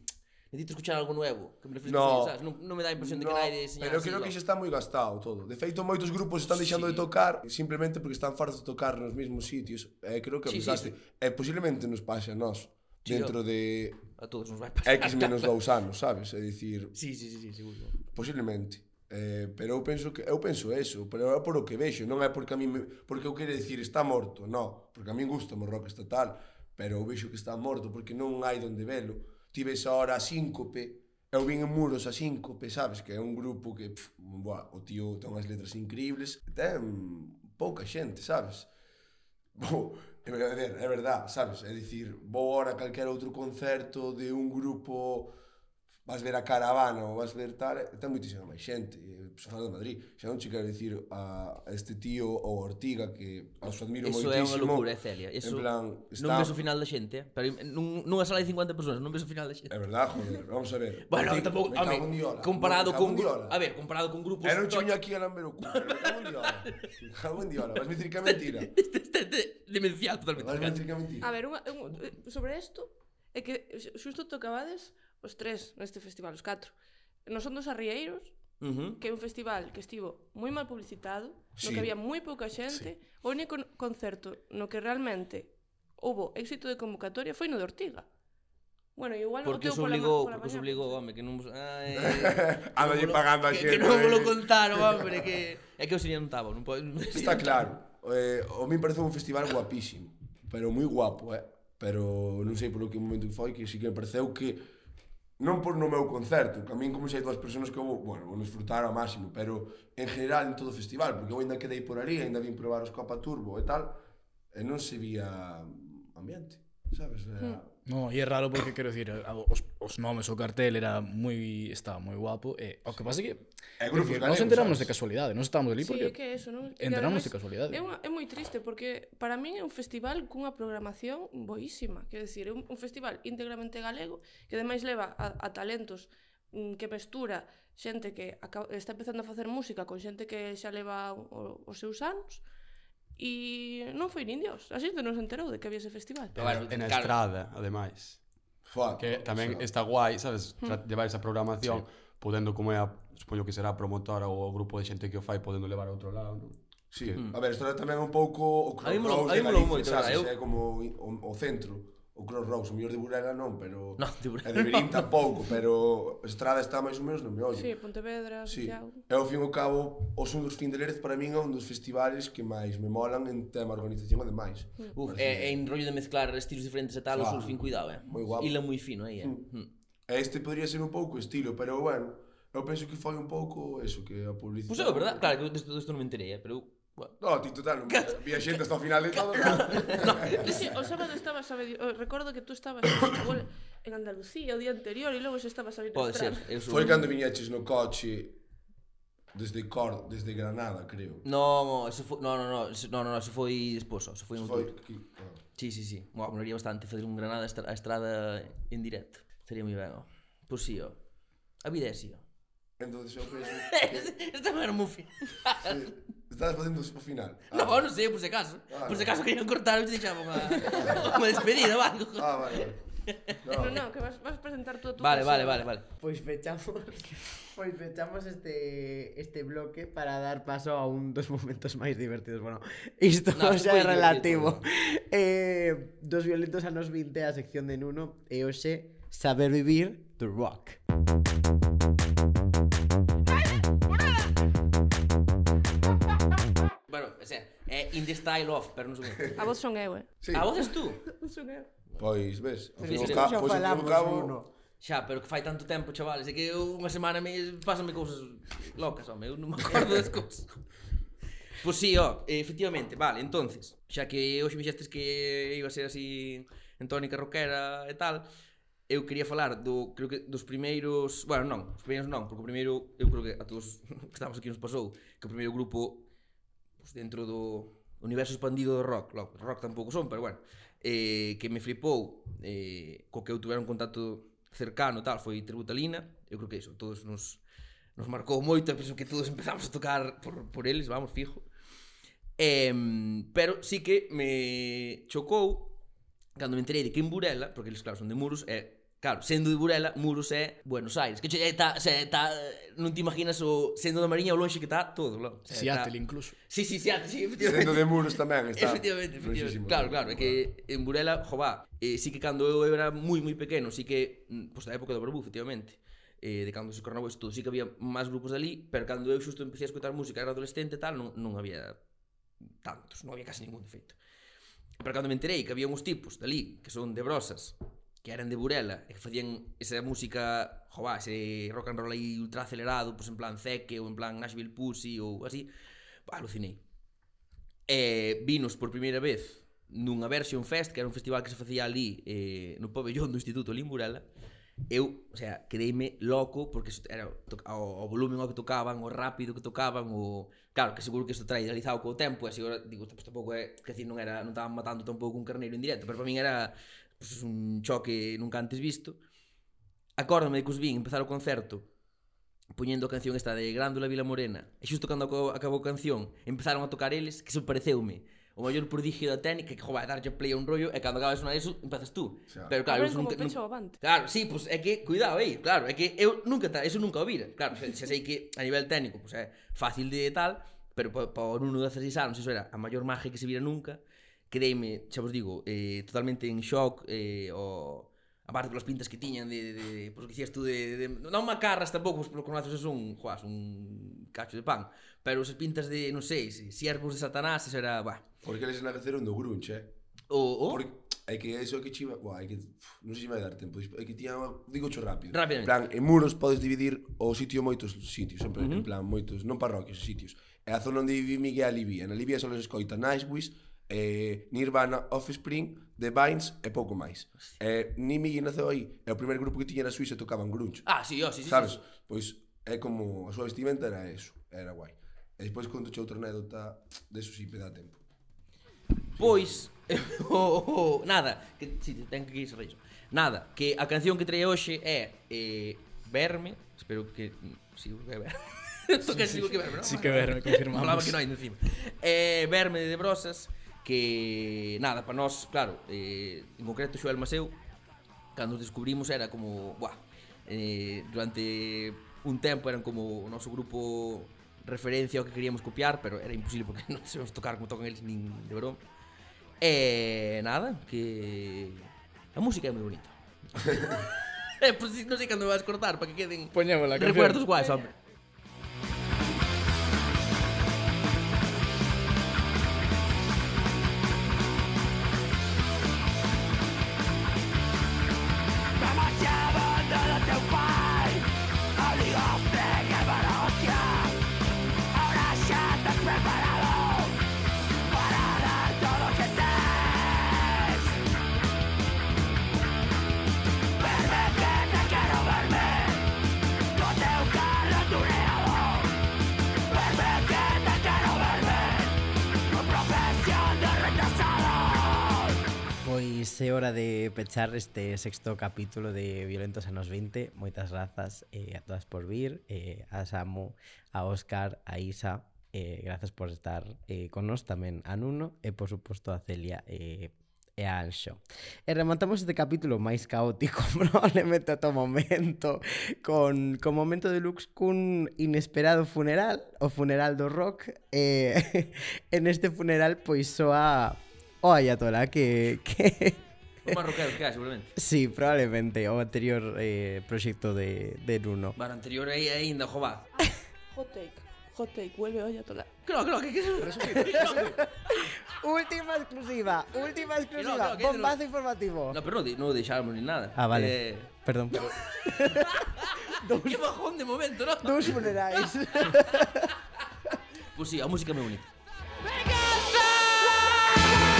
necesito escuchar algo nuevo que me refresque, no, sabes? Non, non me dá a impresión de que no, naide señala Pero creo que xa está moi gastado todo. De feito, moitos grupos están deixando sí. de tocar simplemente porque están fartos de tocar nos mesmos sitios. Eh, creo que sí. Sí, sí. Eh, posiblemente nos pase a nós dentro de a todos nos vai pasar. X menos dous anos, sabes? É dicir, sí, sí, sí, sí, seguro. Posiblemente. Eh, pero eu penso que eu penso eso, pero é por o que vexo, non é porque a mí me, porque eu quero dicir está morto, non, porque a min gusta o rock estatal, pero eu vexo que está morto porque non hai onde velo tive esa hora a síncope, eu vin en Muros a síncope, sabes, que é un grupo que, pff, boa, o tío ten unhas letras increíbles, ten pouca xente, sabes? Bo, é ver, é verdade, sabes? É dicir, vou a calquera outro concerto de un grupo vas ver a caravana ou vas ver tal, eh, ten moitísima máis xente, e pues, falo de Madrid, xa non che quero dicir a, este tío ou Ortiga que os admiro Eso moitísimo. Eso é unha loucura, Celia. Eso, en plan, está... Non ves o final da xente, pero nun, nunha sala de 50 persoas non ves o final da xente. É verdad, joder, vamos a ver. bueno, Ortiga, tampouco, a en diola, comparado me con diola. a ver, comparado con grupos eh, Era un chiño aquí a lamber o culo, me cago en diola. Me cago en diola, vas me dicir que é mentira. Demencial totalmente. Vas me dicir que é mentira. A ver, unha, un, sobre isto, é que xusto tocabades os tres neste festival, os catro. Non son dos arrieiros, Uh -huh. que é un festival que estivo moi mal publicitado, sí. no que había moi pouca xente, sí. o único concerto no que realmente houbo éxito de convocatoria foi no de Ortiga. Bueno, igual porque teu obligou, pola, pola porque obligou, home, que non ai, anda lle pagando a xente. Que, que non volo contar, hombre, que é que eu sería un tabo, non pode. Está claro. Eh, o min parece un festival guapísimo, pero moi guapo, eh. Pero non sei polo que momento que foi, que sí que me pareceu que non por no meu concerto, que a min como xa hai dúas persoas que eu vou, bueno, vou disfrutar ao máximo, pero en general en todo o festival, porque eu ainda quedei por ali, ainda vim probar os Copa Turbo e tal, e non se vía ambiente, sabes? Era, mm No, e é raro porque quero dicir, os, os nomes, o cartel era moi estaba moi guapo eh, e o que pasa é que é grupos galegos, nos enteramos de casualidade, non estábamos ali porque sí, que eso, non? enteramos de casualidade. É, unha, é moi triste porque para min é un festival cunha programación boísima, quer decir, é un, un festival íntegramente galego que ademais leva a, a talentos mm, que mestura xente que está empezando a facer música con xente que xa leva os seus anos, E non foi nin Dios, a xente non se enterou de que había ese festival. Claro, en a claro. estrada, ademais. Fua, que tamén sí. está guai, sabes, mm. levar esa programación, sí. podendo como é, a, supoño que será a promotora ou o grupo de xente que o fai, podendo levar a outro lado, non? Sí. Mm. A ver, isto tamén é un pouco o que a mí moito, sabes, eh, eu... é como o, o centro o Cross o mellor de Burela non, pero no, de Burela, e de Berín no. tampouco, pero Estrada está máis ou menos no meu ollo. Sí, Pontevedra, sí. Santiago. E ao fin e ao cabo, o son dos fin de Lerez para min é un dos festivales que máis me molan en tema organización e demais. Mm. Uf, é, é en rollo de mezclar estilos diferentes e tal, claro. o surfín cuidado, eh. Moi guapo. Ila moi fino aí, eh. Mm. mm. E este podría ser un pouco estilo, pero bueno, eu penso que foi un pouco eso que a publicidade. Pois pues é verdade, claro, que isto, non me enterei, eh, pero Bueno. No, ti total, vi a xente hasta o final de todo. no. Dice, o sábado estabas a medio, oh, recordo que tú estabas en Andalucía o día anterior e logo xa estabas a vir Pode ser, eu sou. Foi cando viñeches no coche desde Cor, desde Granada, creo. No, eso foi, no, no, no, eso, no, no, no, eso foi despois, eso foi un foi tour. Aquí, ah. Sí, sí, sí. Bueno, molaría bastante fazer un Granada a estrada en directo. Sería moi ben, ó. Pois sí, oh. ó. A vida é así, ó. Entón, eu penso... Que... Estamos era un mufi. sí. Oh. estás facendo o final. No, non sei, por se acaso. Ah, por se no. acaso querían cortar, eu te deixaba unha, unha despedida, vale. Ah, vale, No, no, que vas, vas presentar tú a tu Vale, casa. vale, vale, vale. Pois pechamos Pois pechamos este este bloque para dar paso a un dos momentos máis divertidos. Bueno, isto No, no, xa é relativo. divertido. Eh, dos violentos anos 20 a sección de Nuno e hoxe Saber vivir do rock. é In the Style of, pero non sei. A voz son eu, eh? Sí. A voz és tú? son eu. Pois, ves, ao fin e ao ca- pois, ao fin e ao cabo, Xa, pero que fai tanto tempo, chavales, é que eu unha semana me pásame cousas locas, home, eu non me acordo das cousas. Pois sí, ó, efectivamente, vale, entonces, xa que hoxe me dixestes que iba a ser así en tónica rockera e tal, eu quería falar do, creo que dos primeiros, bueno, non, os primeiros non, porque o primeiro, eu creo que a todos que estamos aquí nos pasou, que o primeiro grupo pues dentro do universo expandido do rock, logo, rock tampouco son, pero bueno, eh, que me flipou, eh, co que eu tuvera un contacto cercano tal, foi Tributalina, eu creo que iso, todos nos, nos marcou moito, e penso que todos empezamos a tocar por, por eles, vamos, fijo. Eh, pero sí que me chocou cando me enterei de que en Burela, porque eles claro son de Muros, é Claro, sendo de Burela, Muros é Buenos Aires. Que é, está, eh, se, está, non te imaginas o sendo da Mariña o lonxe que está todo, non? Seattle tá... incluso. Sí, sí, Seattle, sí, efectivamente. Sendo de Muros tamén está. Efectivamente, efectivamente. Claro, claro, é que en Burela, jová, eh, sí que cando eu era moi moi pequeno, sí que mm, pois pues, da época do Barbú, efectivamente. Eh, de cando se coronaba isto, sí que había máis grupos dali, pero cando eu xusto empecé a escutar música, era adolescente e tal, non, non había tantos, non había casi ningún defeito. Pero cando me enterei que había uns tipos dali que son de brosas, que eran de Burela e que facían esa música, jová, ese rock and roll aí ultra acelerado, pois en plan Zeke ou en plan Nashville Pussy ou así, bah, alucinei. E vinos por primeira vez nunha Version Fest, que era un festival que se facía ali eh, no pabellón do Instituto ali en Burela, eu, o sea, quedeime loco porque era o, o volumen ao que tocaban, o rápido que tocaban, o claro, que seguro que isto trae idealizado co tempo, e así agora digo, pues, tampouco é, que decir, non era, non estaban matando tampouco un carneiro en directo, pero para min era pues, un choque nunca antes visto. Acórdame que os vin empezar o concerto poñendo a canción esta de Grándula Vila Morena e xusto cando acabou a canción empezaron a tocar eles que se pareceume o maior prodigio da técnica que joder, darlle play a un rollo e cando acabas unha eso empezas tú. Xa. Pero claro, eso nunca, nunca avante. Claro, sí, pues é que cuidado aí, eh, claro, é que eu nunca ta, eso nunca o vira. Claro, xa, xa sei que a nivel técnico pues é fácil de tal, pero para pa, un uno de 16 anos iso era a maior magia que se vira nunca quedeime, xa vos digo, eh, totalmente en shock eh, o aparte polas pintas que tiñan de, de, de pois que dicías tú de, de, non macarras tampouco, pois polo conazos es un, joas, un cacho de pan, pero as pintas de, non sei, si, siervos de Satanás, eso era, bah. Porque eles naceceron do grunge, eh? O, o? Porque hai que eso que chiva, buah, hai que pff, non sei se vai dar tempo, hai que tiña, digo cho rápido. Rápidamente. En plan, en muros podes dividir o sitio moitos sitios, sempre uh -huh. en plan moitos, non parroquias, sitios. E a zona onde vivi Miguel a Libia, na Libia só les escoita Nightwish, eh, Nirvana, Offspring, The Vines e pouco máis. Eh, Nimi naceu aí, é o primeiro grupo que tiña na Suíza tocaban grunge. Ah, sí, oh, sí, sí, Sabes? Sí, sí. Pois é como a súa vestimenta era eso, era guai. E despois conto che outra anécdota, deso si me dá tempo. Pois, oh, oh, nada, que si, ten que ir riso. Nada, que a canción que trae hoxe é eh, Verme, espero que sigo que verme. Estou sí, casi sí, que verme, non? Sí que verme, confirmamos. Falaba que non hai encima. Eh, verme de Brosas, que nada, para nós, claro, eh, en concreto Xoel Maseu, cando descubrimos era como, buah, eh, durante un tempo eran como o noso grupo referencia ao que queríamos copiar, pero era imposible porque non sabemos tocar como tocan eles nin de broma. E eh, nada, que a música é moi bonita. eh, pues, non sei cando me vas cortar para que queden Poñemos la recuerdos guais, hombre. é hora de pechar este sexto capítulo de Violentos anos 20 Moitas grazas eh, a todas por vir eh, A Samu, a Óscar, a Isa eh, Grazas por estar eh, con nós tamén a Nuno E por suposto a Celia eh, e a Anxo. E remontamos este capítulo máis caótico probablemente ata o momento con, con momento de Lux cun inesperado funeral, o funeral do rock. Eh, en este funeral pois soa o Ayatola que, que O marroquero que hai, seguramente. Sí, probablemente o anterior eh, proxecto de, de Nuno. Para anterior aí aínda, jová. Hot take, hot take, vuelve hoy a toda. Creo, creo, que que Última exclusiva, última exclusiva, No, no, que- bombazo informativo. No, pero non, di- non deixáramos ni nada. Ah, vale. Eh, Perdón. que bajón de momento, ¿no? Dous funerais. Pues sí, a música é moi bonita. Venganza!